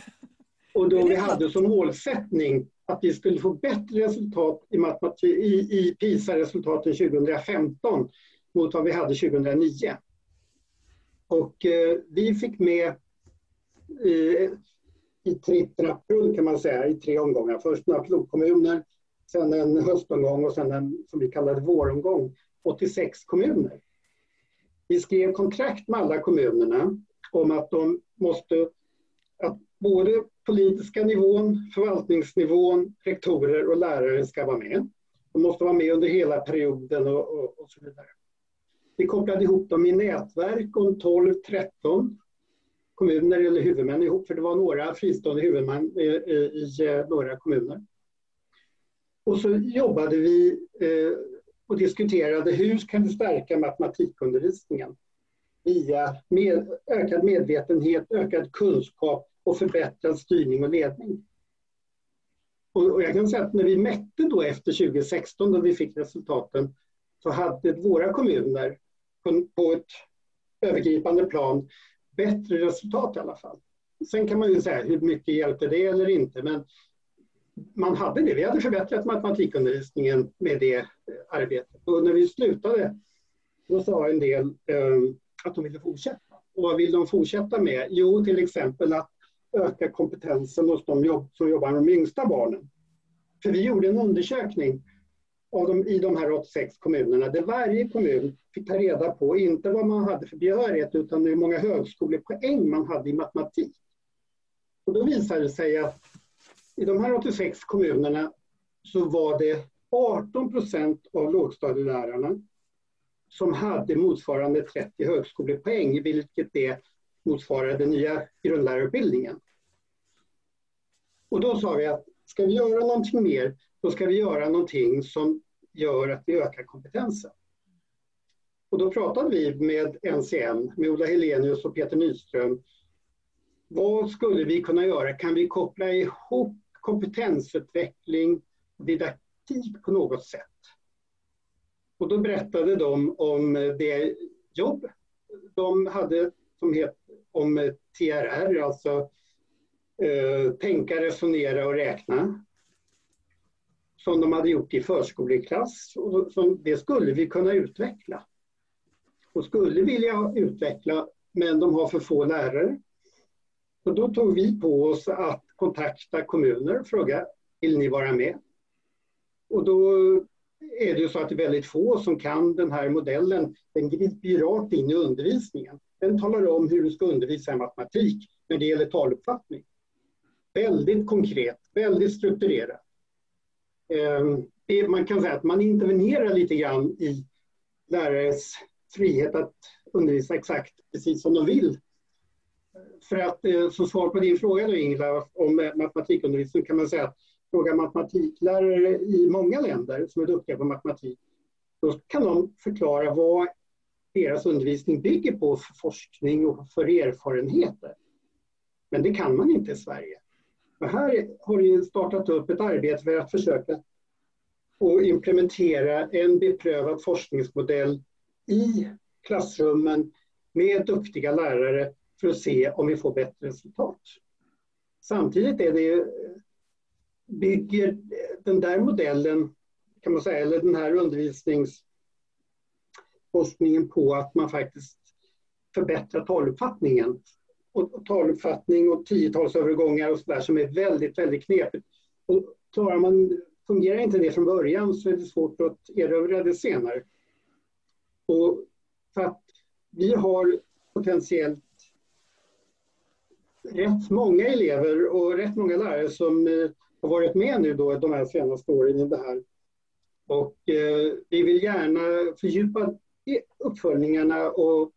S3: Och då vi hade som målsättning att vi skulle få bättre resultat i, matematik, i, i PISA-resultaten 2015 mot vad vi hade 2009. Och eh, vi fick med eh, i tripp kan man säga, i tre omgångar. Först några pilotkommuner, sen en höstomgång och sen en som vi kallade våromgång, 86 kommuner. Vi skrev kontrakt med alla kommunerna om att de måste, att både politiska nivån, förvaltningsnivån, rektorer och lärare ska vara med. De måste vara med under hela perioden och, och, och så vidare. Vi kopplade ihop dem i nätverk om 12-13 kommuner eller huvudmän ihop, för det var några fristående huvudmän i, i, i eh, några kommuner. Och så jobbade vi eh, och diskuterade hur kan du stärka matematikundervisningen via med, ökad medvetenhet, ökad kunskap och förbättrad styrning och ledning. Och, och jag kan säga att när vi mätte då efter 2016 då vi fick resultaten så hade våra kommuner på, på ett övergripande plan bättre resultat i alla fall. Sen kan man ju säga hur mycket hjälpte det eller inte men man hade det. Vi hade förbättrat matematikundervisningen med det eh, arbetet. Och när vi slutade, då sa en del eh, att de ville fortsätta. Och vad vill de fortsätta med? Jo, till exempel att öka kompetensen hos de jobb, som jobbar med de yngsta barnen. För vi gjorde en undersökning av de, i de här 86 kommunerna där varje kommun fick ta reda på, inte vad man hade för behörighet, utan hur många högskolepoäng man hade i matematik. Och då visade det sig att i de här 86 kommunerna så var det 18 procent av lågstadielärarna som hade motsvarande 30 högskolepoäng, vilket det motsvarar den nya grundlärarutbildningen. Och då sa vi att ska vi göra någonting mer, då ska vi göra någonting som gör att vi ökar kompetensen. Och då pratade vi med NCN, med Ola Helenius och Peter Nyström. Vad skulle vi kunna göra? Kan vi koppla ihop kompetensutveckling och didaktik på något sätt? Och då berättade de om det jobb de hade som het, om TRR, alltså eh, tänka, resonera och räkna. Som de hade gjort i förskoleklass och som det skulle vi kunna utveckla. Och skulle vilja utveckla men de har för få lärare. Och då tog vi på oss att kontakta kommuner och fråga, vill ni vara med? Och då är det ju så att det är väldigt få som kan den här modellen. Den griper ju rakt in i undervisningen. Den talar om hur du ska undervisa i matematik när det gäller taluppfattning. Väldigt konkret, väldigt strukturerat. Ehm, man kan säga att man intervenerar lite grann i lärares frihet att undervisa exakt precis som de vill. För att eh, som svar på din fråga då Ingela om eh, matematikundervisning kan man säga att fråga matematiklärare i många länder som är duktiga på matematik, då kan de förklara vad deras undervisning bygger på för forskning och för erfarenheter. Men det kan man inte i Sverige. Och här har det startat upp ett arbete för att försöka och implementera en beprövad forskningsmodell i klassrummen med duktiga lärare för att se om vi får bättre resultat. Samtidigt är det ju... bygger den där modellen, kan man säga, eller den här undervisningsforskningen på att man faktiskt förbättrar taluppfattningen. Och taluppfattning och tiotalsövergångar och sådär som är väldigt, väldigt knepigt. Och klarar man, fungerar inte det från början så är det svårt att erövra det senare. Och för att vi har potentiellt rätt många elever och rätt många lärare som eh, har varit med nu då de här senaste åren i det här. Och eh, vi vill gärna fördjupa uppföljningarna och,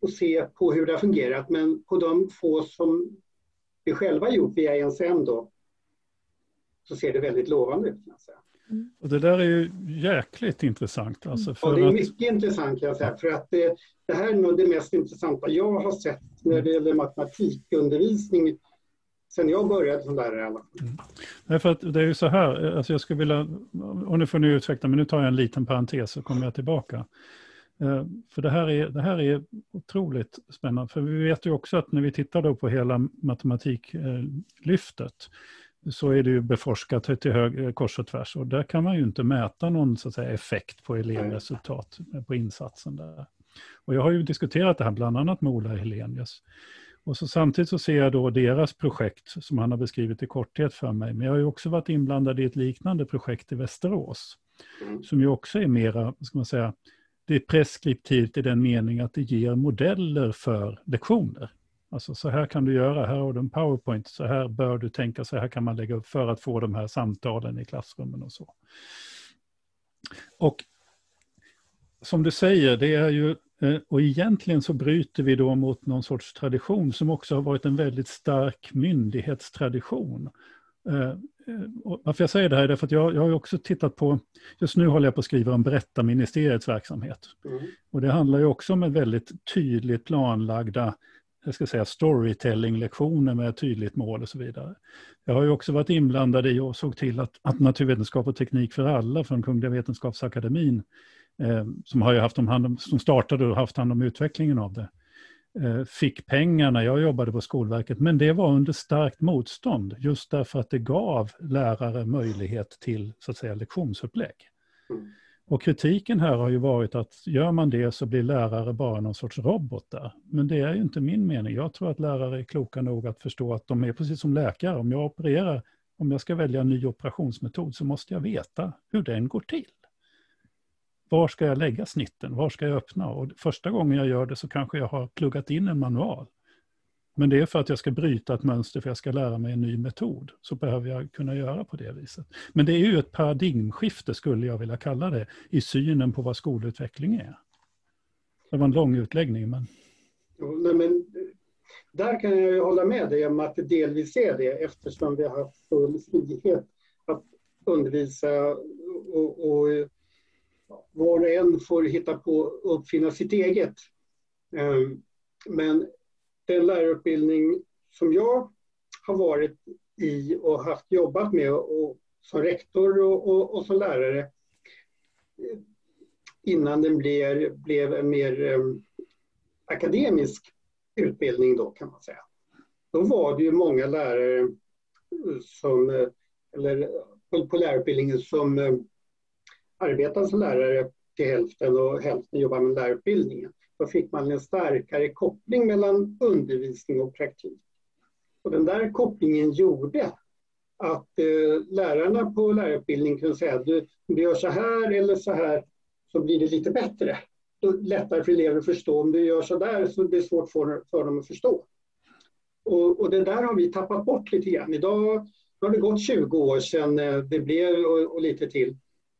S3: och se på hur det har fungerat. Men på de få som vi själva gjort via NCM då, så ser det väldigt lovande ut. Kan jag säga.
S2: Mm. Och det där är ju jäkligt intressant. Alltså
S3: för ja, det är mycket att... intressant kan jag säga. För att det, det här är nog det mest intressanta jag har sett när det gäller matematikundervisning sen jag började som lärare i alla fall. Mm.
S2: Därför att det är ju så här, alltså jag skulle vilja, och nu får ni ursäkta, men nu tar jag en liten parentes så kommer jag tillbaka. Eh, för det här, är, det här är otroligt spännande, för vi vet ju också att när vi tittar då på hela matematiklyftet så är det ju beforskat till hög, eh, kors och tvärs och där kan man ju inte mäta någon så att säga, effekt på elevresultat på insatsen där. Och jag har ju diskuterat det här bland annat med Ola Helenius. Och så samtidigt så ser jag då deras projekt som han har beskrivit i korthet för mig. Men jag har ju också varit inblandad i ett liknande projekt i Västerås. Mm. Som ju också är mera, ska man säga, det är preskriptivt i den mening att det ger modeller för lektioner. Alltså så här kan du göra, här har du en powerpoint, så här bör du tänka, så här kan man lägga upp för att få de här samtalen i klassrummen och så. Och som du säger, det är ju Eh, och egentligen så bryter vi då mot någon sorts tradition som också har varit en väldigt stark myndighetstradition. Eh, eh, varför jag säger det här är därför att jag, jag har också tittat på, just nu håller jag på att skriva om berättarministeriets verksamhet. Mm. Och det handlar ju också om en väldigt tydligt planlagda jag ska säga storytelling-lektioner med ett tydligt mål och så vidare. Jag har ju också varit inblandad i och såg till att, att naturvetenskap och teknik för alla från Kungliga Vetenskapsakademin eh, som har ju haft hand om, som startade och haft hand om utvecklingen av det, eh, fick pengar när jag jobbade på Skolverket, men det var under starkt motstånd, just därför att det gav lärare möjlighet till så att säga lektionsupplägg. Mm. Och kritiken här har ju varit att gör man det så blir lärare bara någon sorts robotar. Men det är ju inte min mening. Jag tror att lärare är kloka nog att förstå att de är precis som läkare. Om jag opererar, om jag ska välja en ny operationsmetod så måste jag veta hur den går till var ska jag lägga snitten? Var ska jag öppna? Och första gången jag gör det så kanske jag har pluggat in en manual. Men det är för att jag ska bryta ett mönster, för jag ska lära mig en ny metod. Så behöver jag kunna göra på det viset. Men det är ju ett paradigmskifte, skulle jag vilja kalla det, i synen på vad skolutveckling är. Det var en lång utläggning, men...
S3: Jo, nej, men där kan jag hålla med dig om att det delvis är det eftersom vi har haft full frihet att undervisa och, och var och en får hitta på och uppfinna sitt eget. Ehm, men lärarutbildning som jag har varit i och haft jobbat med och som rektor och, och, och som lärare innan den blev, blev en mer um, akademisk utbildning då kan man säga. Då var det ju många lärare som, eh, eller på lärarutbildningen som um, arbetade som lärare till hälften och hälften jobbade med lärarutbildningen. Då fick man en starkare koppling mellan undervisning och praktik. Och den där kopplingen gjorde att eh, lärarna på lärarutbildningen kunde säga att du, om du gör så här eller så här så blir det lite bättre. Då lättare för elever att förstå. Om du gör så där så blir det svårt för, för dem att förstå. Och, och, det där har vi tappat bort lite grann. Idag har det gått 20 år sedan eh, det blev, och, och lite till,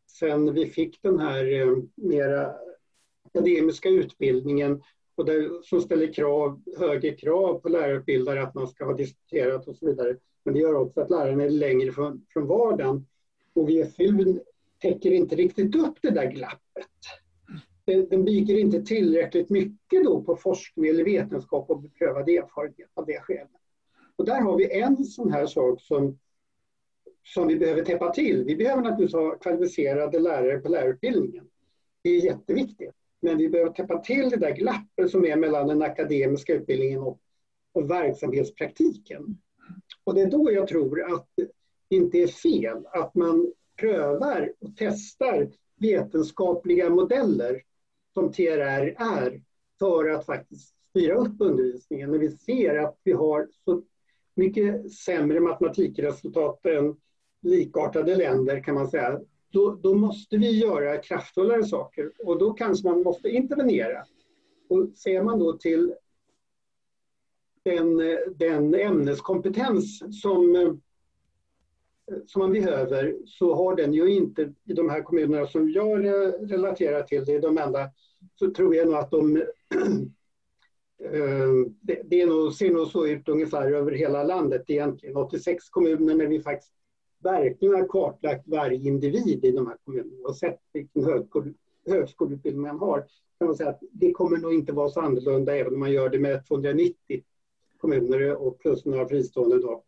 S3: sedan vi fick den här eh, mera akademiska utbildningen och där, som ställer krav, högre krav på lärarutbildare att man ska ha disputerat och så vidare. Men det gör också att lärarna är längre från, från vardagen. Och VFU täcker inte riktigt upp det där glappet. Den, den bygger inte tillräckligt mycket då på forskning eller vetenskap och beprövad erfarenhet av det skälet. Och där har vi en sån här sak som, som vi behöver täppa till. Vi behöver naturligtvis ha kvalificerade lärare på lärarutbildningen. Det är jätteviktigt. Men vi behöver täppa till det där glappet som är mellan den akademiska utbildningen och, och verksamhetspraktiken. Och det är då jag tror att det inte är fel att man prövar och testar vetenskapliga modeller som TRR är för att faktiskt styra upp undervisningen. När vi ser att vi har så mycket sämre matematikresultat än likartade länder kan man säga, då, då måste vi göra kraftfullare saker och då kanske man måste intervenera. Och ser man då till den, den ämneskompetens som, som man behöver så har den ju inte i de här kommunerna som jag relaterar till, det är de enda, så tror jag nog att de eh, det, det, är nog, ser nog så ut ungefär över hela landet egentligen. 86 kommuner när vi faktiskt verkligen har kartlagt varje individ i de här kommunerna och sett vilken högskole, högskoleutbildning man har kan man säga att det kommer nog inte vara så annorlunda även om man gör det med 290 kommuner och plus några fristående. Då.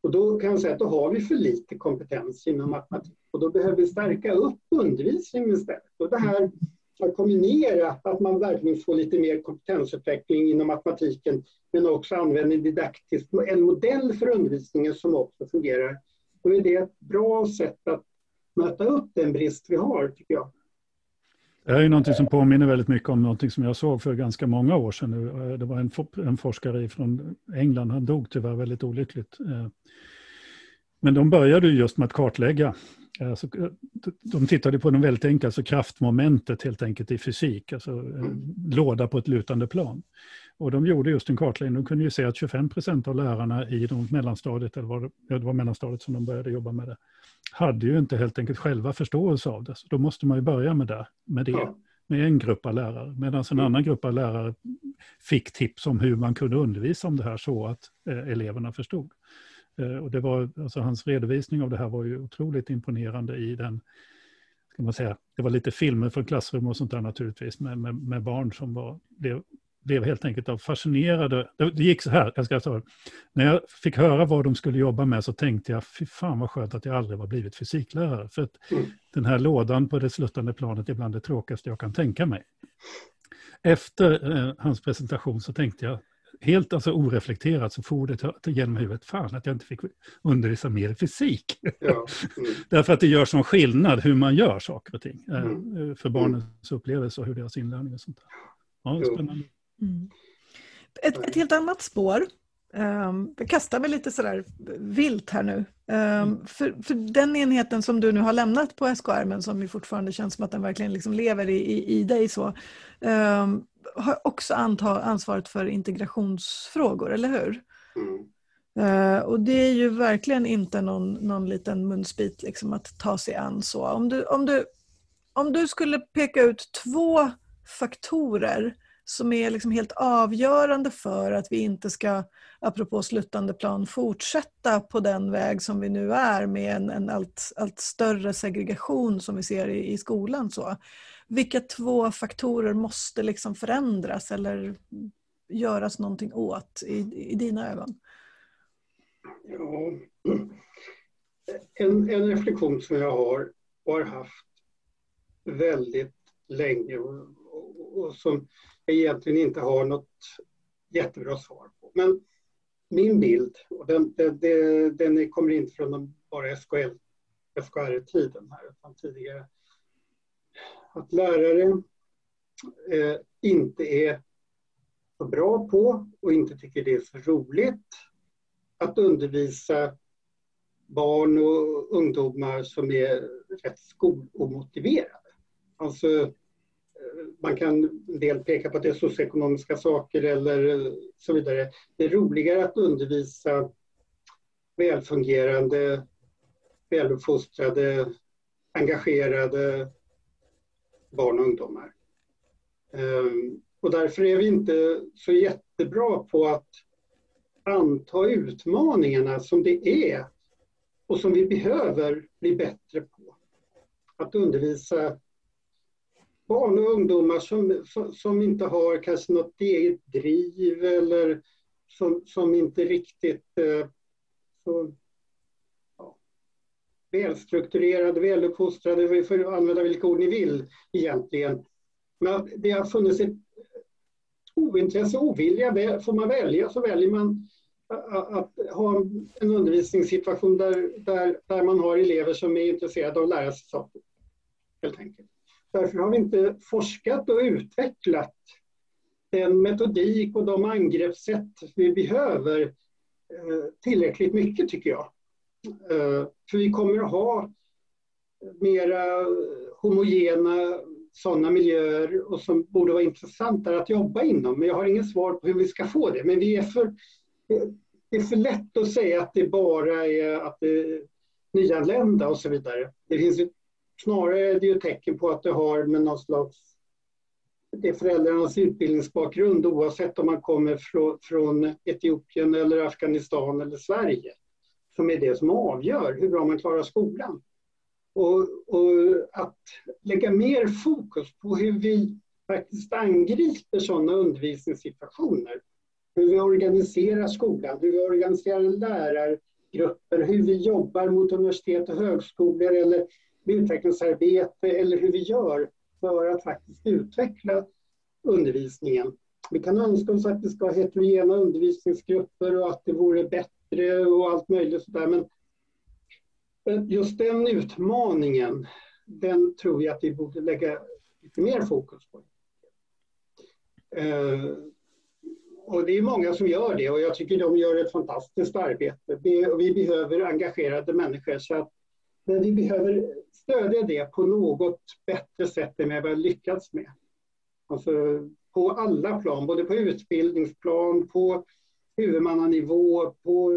S3: Och då kan man säga att då har vi för lite kompetens inom matematik och då behöver vi stärka upp undervisningen istället. Och det här att kombinera att man verkligen får lite mer kompetensutveckling inom matematiken men också använder didaktiskt en modell för undervisningen som också fungerar då är det ett bra sätt att möta upp den brist vi har, tycker jag.
S2: Det här är något som påminner väldigt mycket om något som jag såg för ganska många år sedan. Nu. Det var en, en forskare från England, han dog tyvärr väldigt olyckligt. Eh, men de började just med att kartlägga. Alltså, de tittade på något väldigt enkelt, alltså kraftmomentet helt enkelt i fysik, alltså mm. låda på ett lutande plan. Och de gjorde just en kartläggning. De kunde ju se att 25 procent av lärarna i de mellanstadiet, eller var det, ja, det var mellanstadiet som de började jobba med det, hade ju inte helt enkelt själva förståelse av det. Så då måste man ju börja med det, med, det, med en grupp av lärare. Medan en annan grupp av lärare fick tips om hur man kunde undervisa om det här så att eh, eleverna förstod. Eh, och det var, alltså hans redovisning av det här var ju otroligt imponerande i den ska man säga, det var lite filmer från klassrum och sånt där naturligtvis med, med, med barn som var, blev blev helt enkelt fascinerade. Det gick så här, jag ska ta, när jag fick höra vad de skulle jobba med så tänkte jag, fy fan vad skönt att jag aldrig var blivit fysiklärare. För att mm. den här lådan på det sluttande planet är bland det tråkigaste jag kan tänka mig. Efter eh, hans presentation så tänkte jag, helt alltså oreflekterat så for det genom huvudet, fan att jag inte fick undervisa mer i fysik. Ja. Mm. Därför att det gör sån skillnad hur man gör saker och ting. Eh, mm. För barnens upplevelse och hur deras inlärning och sånt där. Ja, spännande. Mm.
S1: Ett, ett, helt annat spår. Um, jag kastar mig lite sådär vilt här nu. Um, för, för den enheten som du nu har lämnat på SKR, men som ju fortfarande känns som att den verkligen liksom lever i, i, i dig, så, um, har också anta, ansvaret för integrationsfrågor, eller hur? Mm. Uh, och det är ju verkligen inte någon, någon liten munsbit liksom, att ta sig an så. Om du, om, du, om du skulle peka ut två faktorer som är liksom helt avgörande för att vi inte ska, apropå sluttande plan, fortsätta på den väg som vi nu är med en, en allt, allt större segregation som vi ser i, i skolan. Så. Vilka två faktorer måste liksom förändras eller göras någonting åt i, i dina ögon?
S3: Ja. En, en reflektion som jag har och har haft väldigt länge och, och, och som jag egentligen inte har något jättebra svar på. Men min bild, och den, den, den kommer inte från bara SKL, SKR-tiden här, utan tidigare, att lärare eh, inte är så bra på och inte tycker det är så roligt att undervisa barn och ungdomar som är rätt skolomotiverade. Alltså, man kan en del peka på att det är socioekonomiska saker eller eh, så vidare. Det är roligare att undervisa välfungerande, väluppfostrade, engagerade barn och ungdomar. Ehm, och därför är vi inte så jättebra på att anta utmaningarna som det är och som vi behöver bli bättre på. Att undervisa barn och ungdomar som, som inte har kanske något eget driv eller som, som inte riktigt eh, så, ja, välstrukturerade, väluppfostrade, vi får använda vilka ord ni vill egentligen. Men det har funnits ett ointresse och ovilja. Får man välja så väljer man att ha en undervisningssituation där, där, där man har elever som är intresserade av att lära sig saker. Helt enkelt. Därför har vi inte forskat och utvecklat den metodik och de angreppssätt vi behöver eh, tillräckligt mycket tycker jag. Eh, för vi kommer att ha mera homogena sådana miljöer och som borde vara intressantare att jobba inom. Men jag har inget svar på hur vi ska få det. Men vi är för, det är för lätt att säga att det bara är att det är nyanlända och så vidare. Det finns snarare är det ju tecken på att det har med någon slags det är föräldrarnas utbildningsbakgrund oavsett om man kommer från, från Etiopien eller Afghanistan eller Sverige som är det som avgör hur bra man klarar skolan. Och, och, att lägga mer fokus på hur vi faktiskt angriper sådana undervisningssituationer hur vi organiserar skolan, hur vi organiserar lärargrupper, hur vi jobbar mot universitet och högskolor eller med utvecklingsarbete eller hur vi gör för att faktiskt utveckla undervisningen. Vi kan önska oss att vi ska ha heterogena undervisningsgrupper och att det vore bättre och allt möjligt sådär. Men just den utmaningen, den tror jag att vi borde lägga lite mer fokus på. Eh, och det är många som gör det och jag tycker de gör ett fantastiskt arbete. Vi behöver engagerade människor så att, men vi behöver stödja det på något bättre sätt än vi har lyckats med. Alltså på alla plan, både på utbildningsplan, på huvudmannanivå, på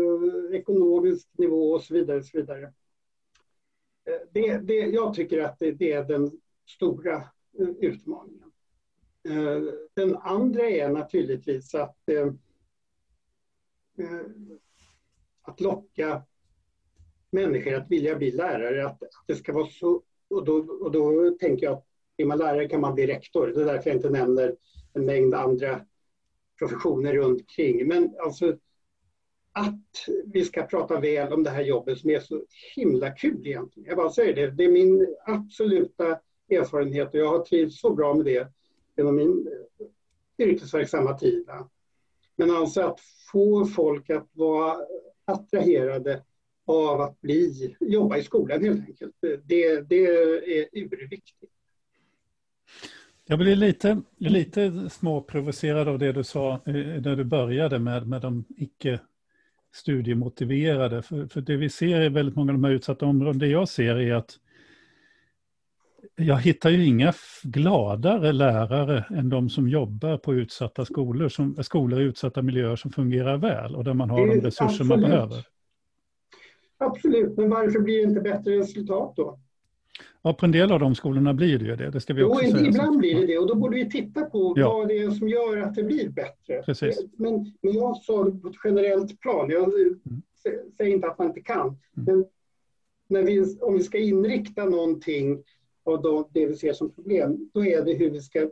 S3: ekonomisk nivå och så vidare. Och så vidare. Eh, det, det, jag tycker att det, det är den stora eh, utmaningen. Eh, den andra är naturligtvis att, att locka människor att vilja bli lärare. Att, det ska vara så, och, då, och då tänker jag att är man lärare kan man bli rektor. Det är därför jag inte nämner en mängd andra professioner runt omkring. Men alltså att vi ska prata väl om det här jobbet som är så himla kul egentligen. Jag bara säger det, det är min absoluta erfarenhet och jag har trivts så bra med det genom min eh, yrkesverksamma tid. Men alltså att få folk att vara attraherade av att bli, jobba i skolan helt enkelt. Det, det är urviktigt.
S2: Jag blir lite, lite småprovocerad av det du sa eh, när du började med, med de icke studiemotiverade. För, för det vi ser i väldigt många av de här utsatta områdena, det jag ser är att jag hittar ju inga gladare lärare än de som jobbar på utsatta skolor, som, skolor i utsatta miljöer som fungerar väl och där man har de resurser absolut. man behöver.
S3: Absolut, men varför blir det inte bättre resultat då?
S2: Ja, på en del av de skolorna blir det ju det. det ska vi
S3: jo,
S2: också säga.
S3: ibland blir det det och då borde vi titta på ja. vad det är som gör att det blir bättre.
S2: Precis.
S3: Men, men jag sa det på ett generellt plan. Jag mm. säger inte att man inte kan. Mm. Men när vi, om vi ska inrikta någonting av det vi ser som problem, då är det hur vi ska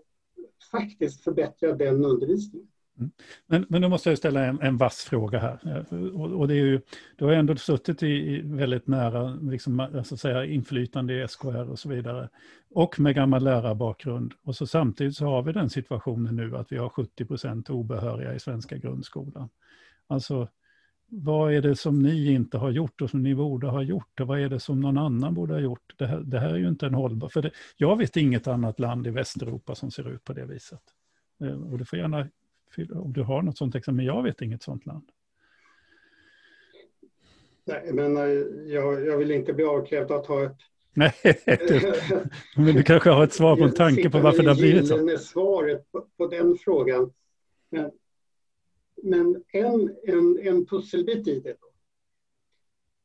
S3: faktiskt förbättra den undervisningen.
S2: Mm. Men, men då måste jag ställa en, en vass fråga här. Eh, och, och det är ju, du har ändå suttit i, i väldigt nära liksom, alltså säga, inflytande i SKR och så vidare. Och med gammal lärarbakgrund. Och så samtidigt så har vi den situationen nu att vi har 70 procent obehöriga i svenska grundskolan. Alltså, vad är det som ni inte har gjort och som ni borde ha gjort? Och vad är det som någon annan borde ha gjort? Det här, det här är ju inte en hållbar... För det, jag vet inget annat land i Västeuropa som ser ut på det viset. Eh, och du får gärna om du har något sånt exempel, men jag vet inget sånt land.
S3: Nej, men eh, jag, jag vill inte bli avkrävd att ha ett
S2: Nej, men du kanske har ett svar på en tanke på varför det har blivit så.
S3: svaret på, på den frågan. Men, men en, en, en pusselbit i det då,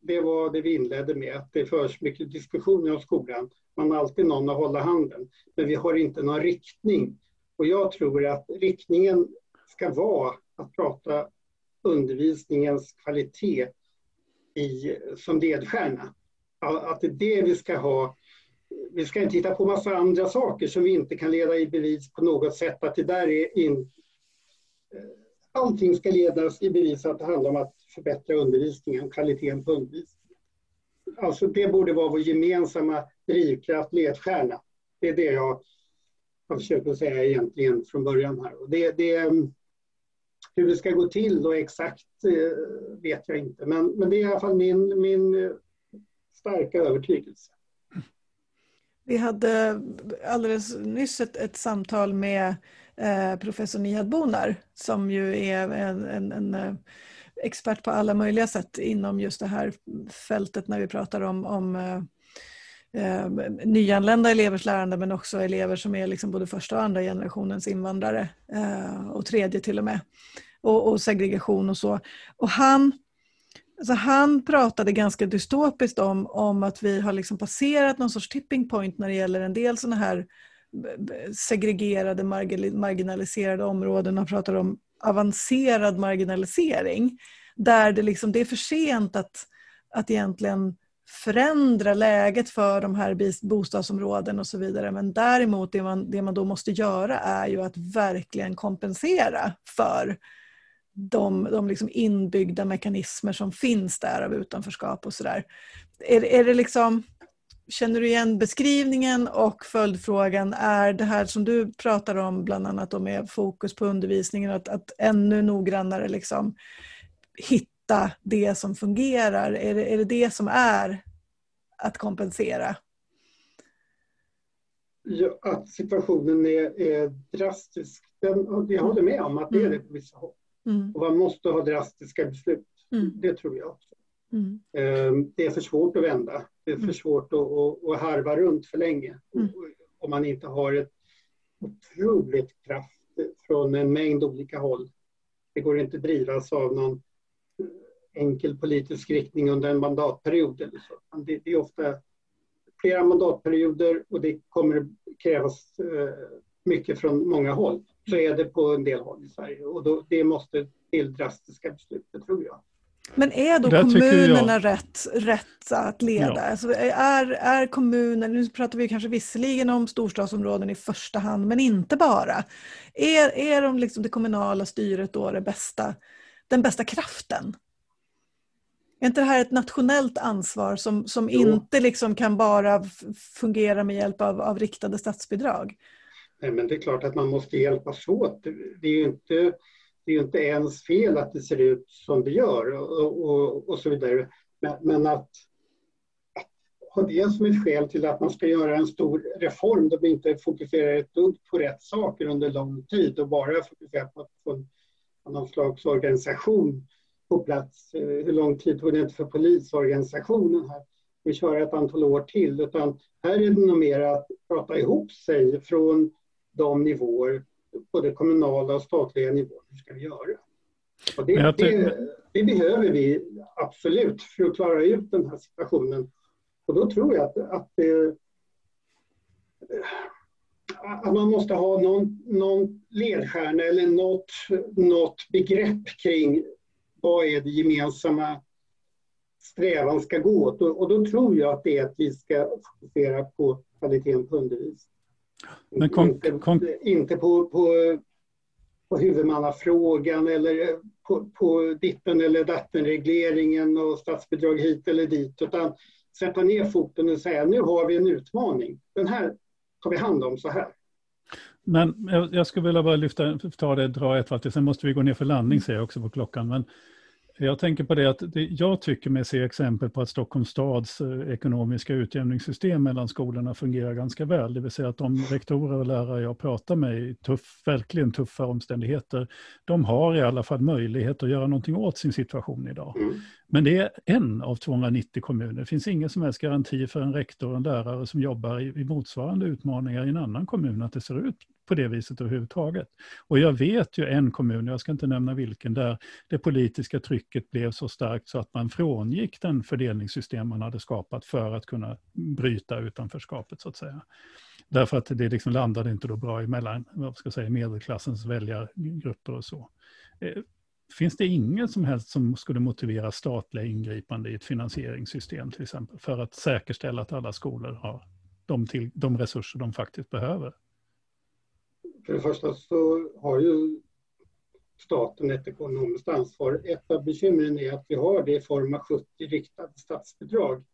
S3: det var det vi inledde med, att det förs mycket diskussioner om skolan. Man har alltid någon att hålla handen, men vi har inte någon riktning. Och jag tror att riktningen ska vara att prata undervisningens kvalitet i, som ledstjärna. Att det är det vi ska ha. Vi ska inte hitta på massa andra saker som vi inte kan leda i bevis på något sätt att det där är in... Eh, allting ska ledas i bevis att det handlar om att förbättra undervisningen, kvaliteten på undervisningen. Alltså det borde vara vår gemensamma drivkraft, ledstjärna. Det är det jag har försökt att säga egentligen från början här. Och det, det, hur det ska gå till och exakt eh, vet jag inte. Men, men det är i alla fall min, min eh, starka övertygelse.
S1: Vi hade alldeles nyss ett, ett samtal med eh, professor Nihat Bonar som ju är en, en, en, eh, expert på alla möjliga sätt inom just det här fältet när vi pratar om, om eh, nyanlända elevers lärande men också elever som är liksom både första och andra generationens invandrare eh, och tredje till och med. Och, och, segregation och så. Och han, alltså han pratade ganska dystopiskt om, om att vi har liksom passerat någon sorts tipping point när det gäller en del sådana här segregerade, marginaliserade områden. Han pratar om avancerad marginalisering där det, liksom, det är för sent att, att egentligen förändra läget för de här bostadsområden och så vidare. Men däremot det man, det man då måste göra är ju att verkligen kompensera för de, de liksom inbyggda mekanismer som finns där av utanförskap och sådär. Är, är det liksom, känner du igen beskrivningen och följdfrågan, är det här som du pratar om bland annat med fokus på undervisningen, att, att ännu noggrannare liksom hitta det som fungerar, är det, är det det som är att kompensera?
S3: Ja, att situationen är, är drastisk, Den, jag håller med om att det är mm. det på vissa håll. Mm. Och man måste ha drastiska beslut. Mm. Det tror jag också. Mm. Ehm, det är för svårt att vända. Det är för mm. svårt att, att, att harva runt för länge. Mm. Om man inte har ett otroligt kraft från en mängd olika håll. Det går inte att drivas av någon enkel politisk riktning under en mandatperiod. Eller så. Det, det är ofta flera mandatperioder och det kommer krävas eh, mycket från många håll. Så är det på en del håll i Sverige och då, det måste till drastiska beslut, det tror jag.
S1: Men är då Där kommunerna jag... rätt, rätt att leda? Ja. Alltså är, är kommunen, nu pratar vi kanske visserligen om storstadsområden i första hand, men inte bara. Är, är de liksom det kommunala styret då det bästa, den bästa kraften? Är inte det här ett nationellt ansvar som, som inte liksom kan bara fungera med hjälp av, av riktade statsbidrag?
S3: Nej, men det är klart att man måste hjälpas åt. Det är ju inte, det är inte ens fel att det ser ut som det gör och, och, och så vidare. Men, men att, att ha det som ett skäl till att man ska göra en stor reform där vi inte fokuserar ett dugg på rätt saker under lång tid och bara fokuserar på få någon slags organisation på plats. Eh, hur lång tid tog det inte för polisorganisationen här? Vi kör ett antal år till, utan här är det nog mer att prata ihop sig från de nivåer, både kommunala och statliga nivåer, hur ska vi göra? Och det, det, det, behöver vi absolut för att klara ut den här situationen. Och då tror jag att, att det, att man måste ha någon, någon ledstjärna eller något, något begrepp kring vad är det gemensamma strävan ska gå åt. Och, och då tror jag att det är att vi ska fokusera på kvaliteten på undervisning. Men kom, inte, kom... inte på, på, på huvudmannafrågan eller på, på ditten eller dattenregleringen och statsbidrag hit eller dit utan sätta ner foten och säga nu har vi en utmaning. Den här tar vi hand om så här.
S2: Men jag skulle vilja bara lyfta, ta det, dra ett varv till, sen måste vi gå ner för landning ser jag också på klockan. Men jag tänker på det att det, jag tycker mig se exempel på att Stockholms stads eh, ekonomiska utjämningssystem mellan skolorna fungerar ganska väl. Det vill säga att de rektorer och lärare jag pratar med i tuff, verkligen tuffa omständigheter, de har i alla fall möjlighet att göra någonting åt sin situation idag. Mm. Men det är en av 290 kommuner. Det finns ingen som helst garanti för en rektor och en lärare som jobbar i, i motsvarande utmaningar i en annan kommun att det ser ut på det viset överhuvudtaget. Och jag vet ju en kommun, jag ska inte nämna vilken, där det politiska trycket blev så starkt så att man frångick den fördelningssystem man hade skapat för att kunna bryta utanförskapet så att säga. Därför att det liksom landade inte då bra emellan vad ska jag säga, medelklassens väljargrupper och så. Eh, finns det inget som helst som skulle motivera statliga ingripande i ett finansieringssystem till exempel för att säkerställa att alla skolor har de, till, de resurser de faktiskt behöver?
S3: För det första så har ju staten ett ekonomiskt ansvar. Ett av bekymren är att vi har det i form av 70 riktade statsbidrag.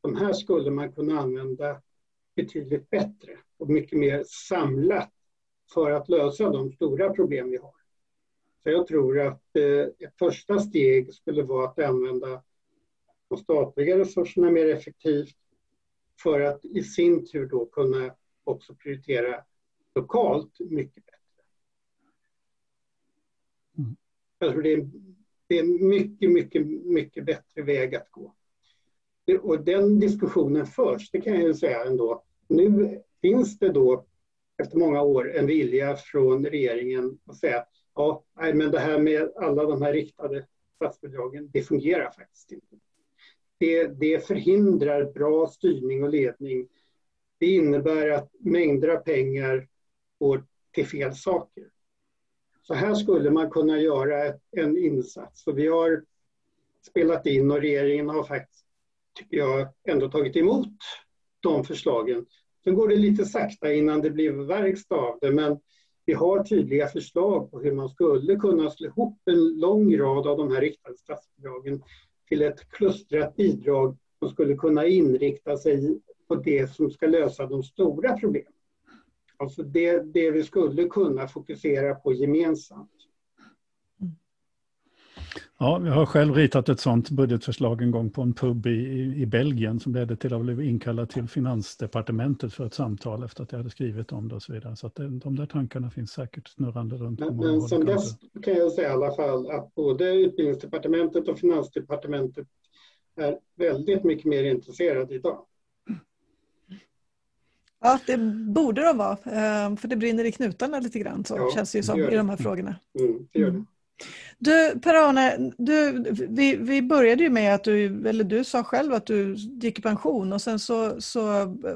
S3: De här skulle man kunna använda betydligt bättre och mycket mer samlat för att lösa de stora problem vi har. Så jag tror att eh, ett första steg skulle vara att använda de statliga resurserna mer effektivt för att i sin tur då kunna också prioritera lokalt mycket bättre. Mm. Jag tror det är, det är mycket, mycket, mycket bättre väg att gå. Och den diskussionen förs, det kan jag ju säga ändå. Nu finns det då efter många år en vilja från regeringen att säga att ja, nej, men det här med alla de här riktade statsbidragen, det fungerar faktiskt inte. Det, det förhindrar bra styrning och ledning. Det innebär att mängder av pengar går till fel saker. Så här skulle man kunna göra en insats. Och vi har spelat in och regeringen har faktiskt, tycker jag, ändå tagit emot de förslagen. Sen går det lite sakta innan det blir verkstad av det, men vi har tydliga förslag på hur man skulle kunna slå ihop en lång rad av de här riktade statsbidragen till ett klustrat bidrag som skulle kunna inrikta sig på det som ska lösa de stora problemen. Alltså det, det vi skulle kunna fokusera på gemensamt.
S2: Ja, jag har själv ritat ett sådant budgetförslag en gång på en pub i, i Belgien som ledde till att jag blev inkallad till Finansdepartementet för ett samtal efter att jag hade skrivit om det och så vidare. Så att det, de där tankarna finns säkert snurrande runt.
S3: Men, men sen dess kan jag säga i alla fall att både Utbildningsdepartementet och Finansdepartementet är väldigt mycket mer intresserade idag.
S1: Ja, det borde de vara. Ehm, för det brinner i knutarna lite grann så ja, känns det ju som det i de här frågorna.
S3: Mm, det gör det. Mm.
S1: Du Per-Arne, du, vi, vi började ju med att du, eller du sa själv att du gick i pension och sen så, så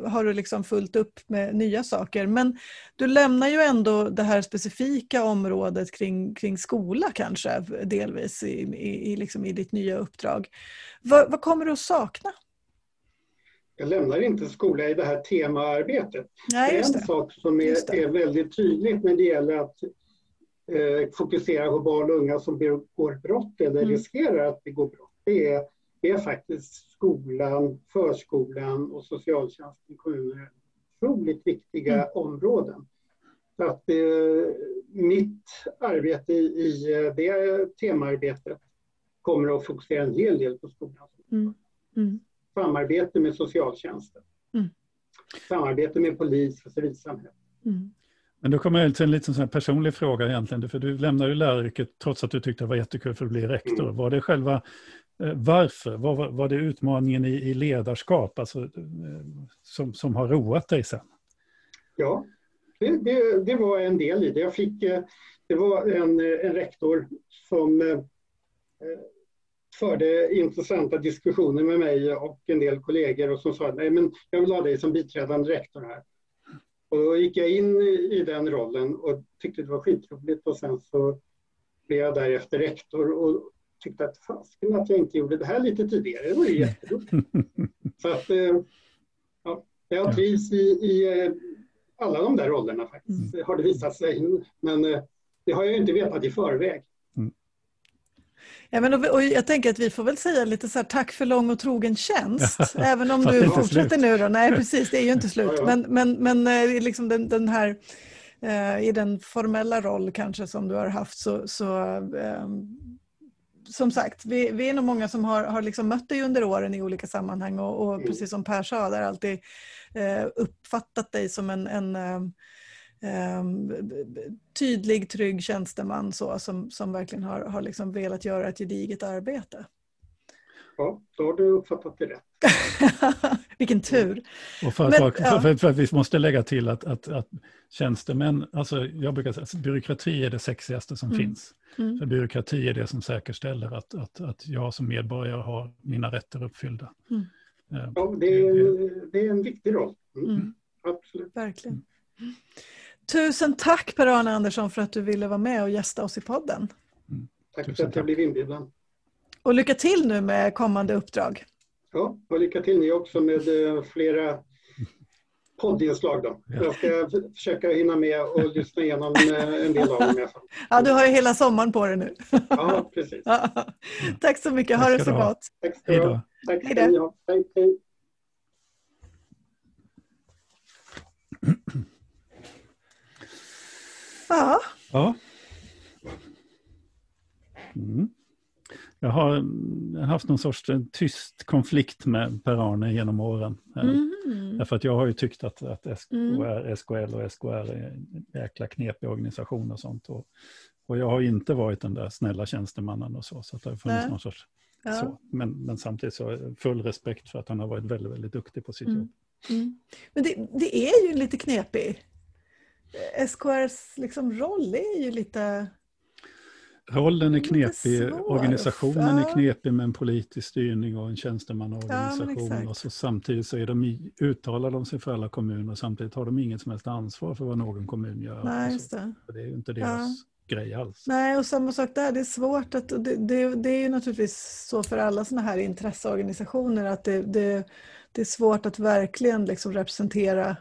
S1: har du liksom fullt upp med nya saker. Men du lämnar ju ändå det här specifika området kring, kring skola kanske delvis i, i, liksom i ditt nya uppdrag. Vad, vad kommer du att sakna?
S3: Jag lämnar inte skola i det här temaarbetet. Nej, det är en det. sak som är, är väldigt tydligt när det gäller att eh, fokusera på barn och unga som begår brott eller mm. riskerar att begå brott. Det är, det är faktiskt skolan, förskolan och socialtjänsten i kommunen otroligt viktiga mm. områden. Så att eh, mitt arbete i, i eh, det temaarbetet kommer att fokusera en hel del på skolan. Mm. Samarbete med socialtjänsten. Mm. Samarbete med polis och civilsamhälle. Mm.
S2: Men då kommer jag till en liten sån personlig fråga egentligen. För du lämnade ju läraryrket trots att du tyckte det var jättekul för att bli rektor. Mm. Var det själva, eh, varför? Var, var det utmaningen i, i ledarskap alltså, eh, som, som har roat dig sen?
S3: Ja, det, det, det, var en del i det. Jag fick, eh, det var en, en rektor som förde intressanta diskussioner med mig och en del kollegor och som sa nej men jag vill ha dig som biträdande rektor här. Och då gick jag in i den rollen och tyckte det var skitroligt och sen så blev jag därefter rektor och tyckte att fasiken att jag inte gjorde det här lite tidigare, det var ju jätteroligt. så att, eh, ja, jag trivs i, i eh, alla de där rollerna faktiskt, mm. har det visat sig. Men eh, det har jag inte vetat i förväg.
S1: Ja, men och, och jag tänker att vi får väl säga lite så här, tack för lång och trogen tjänst. även om du fortsätter slut. nu. Då. Nej, precis, det är ju inte slut. Ja, ja. Men, men, men liksom den, den här eh, i den formella roll kanske som du har haft så, så eh, som sagt, vi, vi, är nog många som har, har liksom mött dig under åren i olika sammanhang och, och mm. precis som Per sa, där alltid eh, uppfattat dig som en, en eh, eh, tydlig, trygg tjänsteman så, som, som verkligen har, har liksom velat göra ett gediget arbete.
S3: Ja, då har du uppfattat det rätt.
S1: Vilken tur.
S2: Och för, att, Men, för, för, för, att vi måste lägga till att, att, att tjänstemän, alltså jag brukar säga att byråkrati är det sexigaste som mm. finns. Mm. För byråkrati är det som säkerställer att, att, att jag som medborgare har mina rätter uppfyllda. Mm.
S3: Eh, ja, det är, det är en viktig roll. Mm. mm. Absolut.
S1: Verkligen. Tusen tack Per-Arne Andersson för att du ville vara med och gästa oss i podden.
S3: Mm. Tack Tusen för att jag blev inbjuden.
S1: Och lycka till nu med kommande uppdrag.
S3: Ja, och lycka till ni också med eh, flera poddinslag. Då. Jag ska försöka hinna med och lyssna igenom eh, en del av dem.
S1: Ja, du har ju hela sommaren på dig nu.
S3: Ja, precis.
S1: Tack så mycket. Ha det så gott.
S3: Tack ska du ha. Tack hej då. Hej, hej.
S1: Ja.
S2: ja. Mm. Jag har haft någon sorts tyst konflikt med Per-Arne genom åren. Mm. Därför att jag har ju tyckt att, att SKR, mm. SKL och SKR är en jäkla knepig organisation och sånt. Och, och jag har inte varit den där snälla tjänstemannen och så. Så att det har funnits någon sorts ja. så. Men, men samtidigt så full respekt för att han har varit väldigt, väldigt duktig på sitt mm. jobb.
S1: Mm. Men det, det, är ju lite knepig. SKRs liksom roll är ju lite
S2: Rollen är knepig, organisationen är knepig med en politisk styrning och en tjänstemannaorganisation. Ja, och så samtidigt så är de, uttalar de sig för alla kommuner och samtidigt har de inget som helst ansvar för vad någon kommun gör.
S1: Nej, just det.
S2: det är ju inte deras ja. grej alls.
S1: Nej, och samma sak där, det är svårt att, det, det, det är ju naturligtvis så för alla sådana här intresseorganisationer att det, det, det är svårt att verkligen liksom representera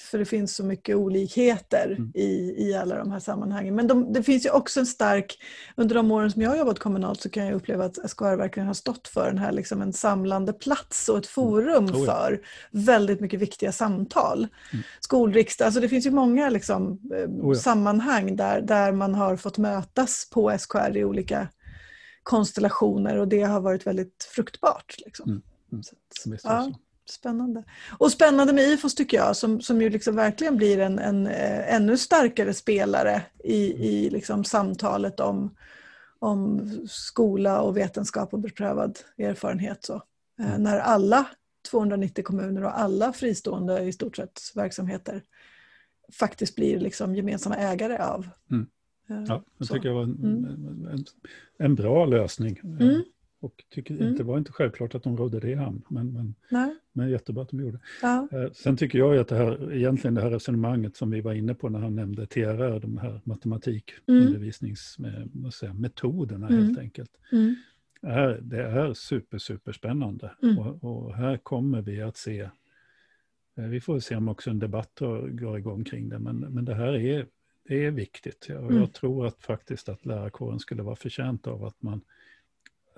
S1: för det finns så mycket olikheter mm. i, i alla de här sammanhangen. Men de, det finns ju också en stark, under de åren som jag har jobbat kommunalt så kan jag uppleva att SKR verkligen har stått för den här liksom en samlande plats och ett mm. forum mm. för väldigt mycket viktiga samtal. Mm. Skolriksdag, alltså det finns ju många liksom, eh, oh, ja. sammanhang där, där man har fått mötas på SKR i olika konstellationer och det har varit väldigt fruktbart. Liksom. Mm. mm. Så, ja. Spännande. Och spännande med IFOS tycker jag som, som ju liksom verkligen blir en, en eh, ännu starkare spelare i, i liksom samtalet om, om skola och vetenskap och beprövad erfarenhet. Så. Eh, mm. när alla 290 kommuner och alla fristående i stort sett verksamheter faktiskt blir liksom gemensamma ägare av. Mm.
S2: Eh, ja, det tycker jag var en, mm. en, en, bra lösning. Mm. Och tycker, mm. det var inte självklart att de rådde det i hamn, men, men, men jättebra att de gjorde. Ja. Eh, sen tycker jag att det här, egentligen det här resonemanget som vi var inne på när han nämnde TRR, de här matematikundervisningsmetoderna mm. helt enkelt. Mm. Är, det är super, super spännande. Mm. Och, och, här kommer vi att se, eh, vi får se om också en debatt går igång kring det, men, men det här är, det är viktigt. Jag, mm. jag tror att faktiskt att lärarkåren skulle vara förtjänt av att man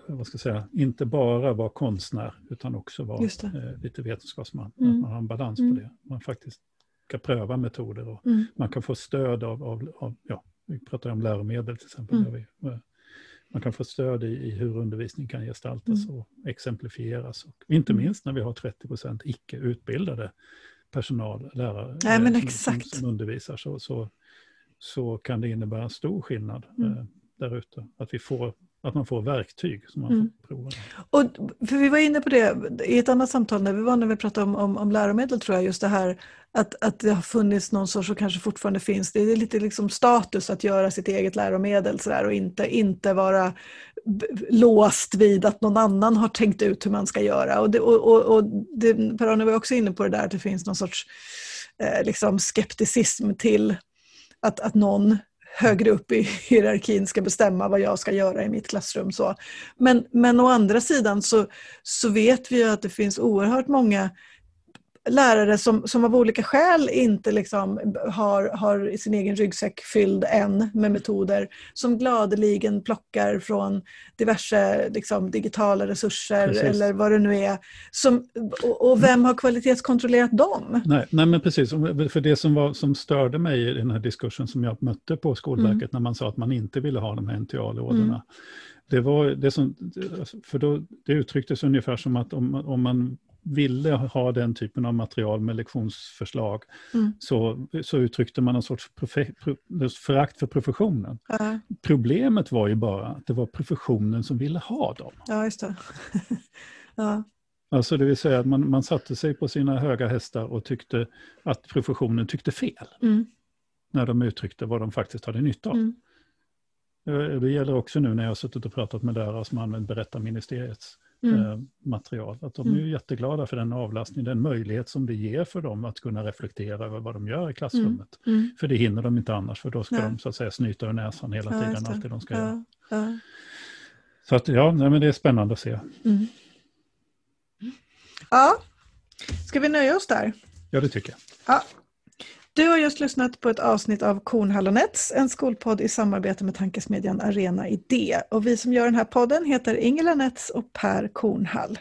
S2: vad ska jag säga, inte bara vara konstnär utan också vara eh, lite vetenskapsman. Mm. Att man har en balans mm. på det. Man faktiskt ska pröva metoder och mm. man kan få stöd av, av, av, ja, vi pratar om läromedel till exempel. Mm. Vi, eh, man kan få stöd i, i hur undervisning kan gestaltas mm. och exemplifieras. Och inte mm. minst när vi har 30 procent icke utbildade personal, lärare
S1: Nej, eh, som,
S2: som, undervisar så, så, så kan det innebära stor skillnad eh, där ute. Att vi får att man får verktyg som man mm. får prova.
S1: Och, för vi var inne på det i ett annat samtal när vi var när vi pratade om, om, om läromedel tror jag, just det här att, att det har funnits någon sorts, och kanske fortfarande finns, det är lite liksom status att göra sitt eget läromedel så där, och inte, inte vara låst vid att någon annan har tänkt ut hur man ska göra. Och, det, och, och, och Per-Arne var också inne på det där att det finns någon sorts eh, liksom skepticism till att, att någon högre upp i hierarkin ska bestämma vad jag ska göra i mitt klassrum. Så. Men, men å andra sidan så, så vet vi att det finns oerhört många lärare som, som av olika skäl inte liksom har, har sin egen ryggsäck fylld än med metoder som gladeligen plockar från diverse liksom, digitala resurser precis. eller vad det nu är. Som, och, och, vem har kvalitetskontrollerat dem?
S2: Nej, nej men precis, för det som, var, som störde mig i den här diskursen som jag mötte på Skolverket mm. när man sa att man inte ville ha de här NTA-lådorna. Mm. Det var det som, för då, det uttrycktes ungefär som att om, om man ville ha den typen av material med lektionsförslag mm. så, så uttryckte man en sorts förakt för professionen. Uh. Problemet var ju bara att det var professionen som ville ha dem.
S1: Ja, just det. ja.
S2: Alltså det vill säga att man, man satte sig på sina höga hästar och tyckte att professionen tyckte fel. Mm. När de uttryckte vad de faktiskt hade nytta av. Mm. Eh, det gäller också nu när jag har suttit och pratat med lärare som använt berättarministeriets mm. Eh, material. Att de är mm. jätteglada för den avlastning, den möjlighet som det ger för dem att kunna reflektera över vad de gör i klassrummet. Mm. mm. För det hinner de inte annars, för då ska ja. de så att säga snyta ur näsan hela ja, tiden, allt det de ska ja. göra. Ja. Så att ja, nej, men det är spännande att se. Mm.
S1: Ja, ska vi nöja oss där?
S2: Ja, det tycker jag.
S1: Ja. Du har just lyssnat på ett avsnitt av Kornhallonets, en skolpodd i samarbete med tankesmedjan Arena Idé. Och vi som gör den här podden heter Ingela Nets och Per Kornhall.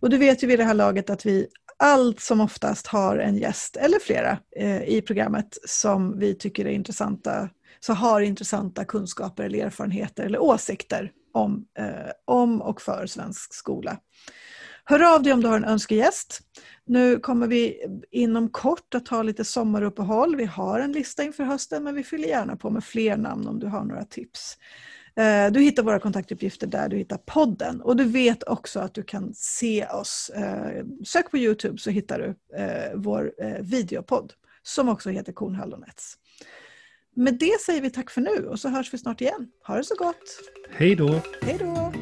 S1: Och du vet ju vid det här laget att vi allt som oftast har en gäst, eller flera, eh, i programmet som vi tycker är intressanta, så har intressanta kunskaper eller erfarenheter eller åsikter om, eh, om och för svensk skola. Hör av dig om du har en önskegäst. Nu kommer vi inom kort att ha lite sommaruppehåll. Vi har en lista inför hösten men vi fyller gärna på med fler namn om du har några tips. Eh, du hittar våra kontaktuppgifter där du hittar podden och du vet också att du kan se oss. Eh, sök på Youtube så hittar du eh, vår videopodd som också heter Kornhallonets. Med det säger vi tack för nu och så hörs vi snart igen. Ha det så gott!
S2: Hej då!
S1: Hej då!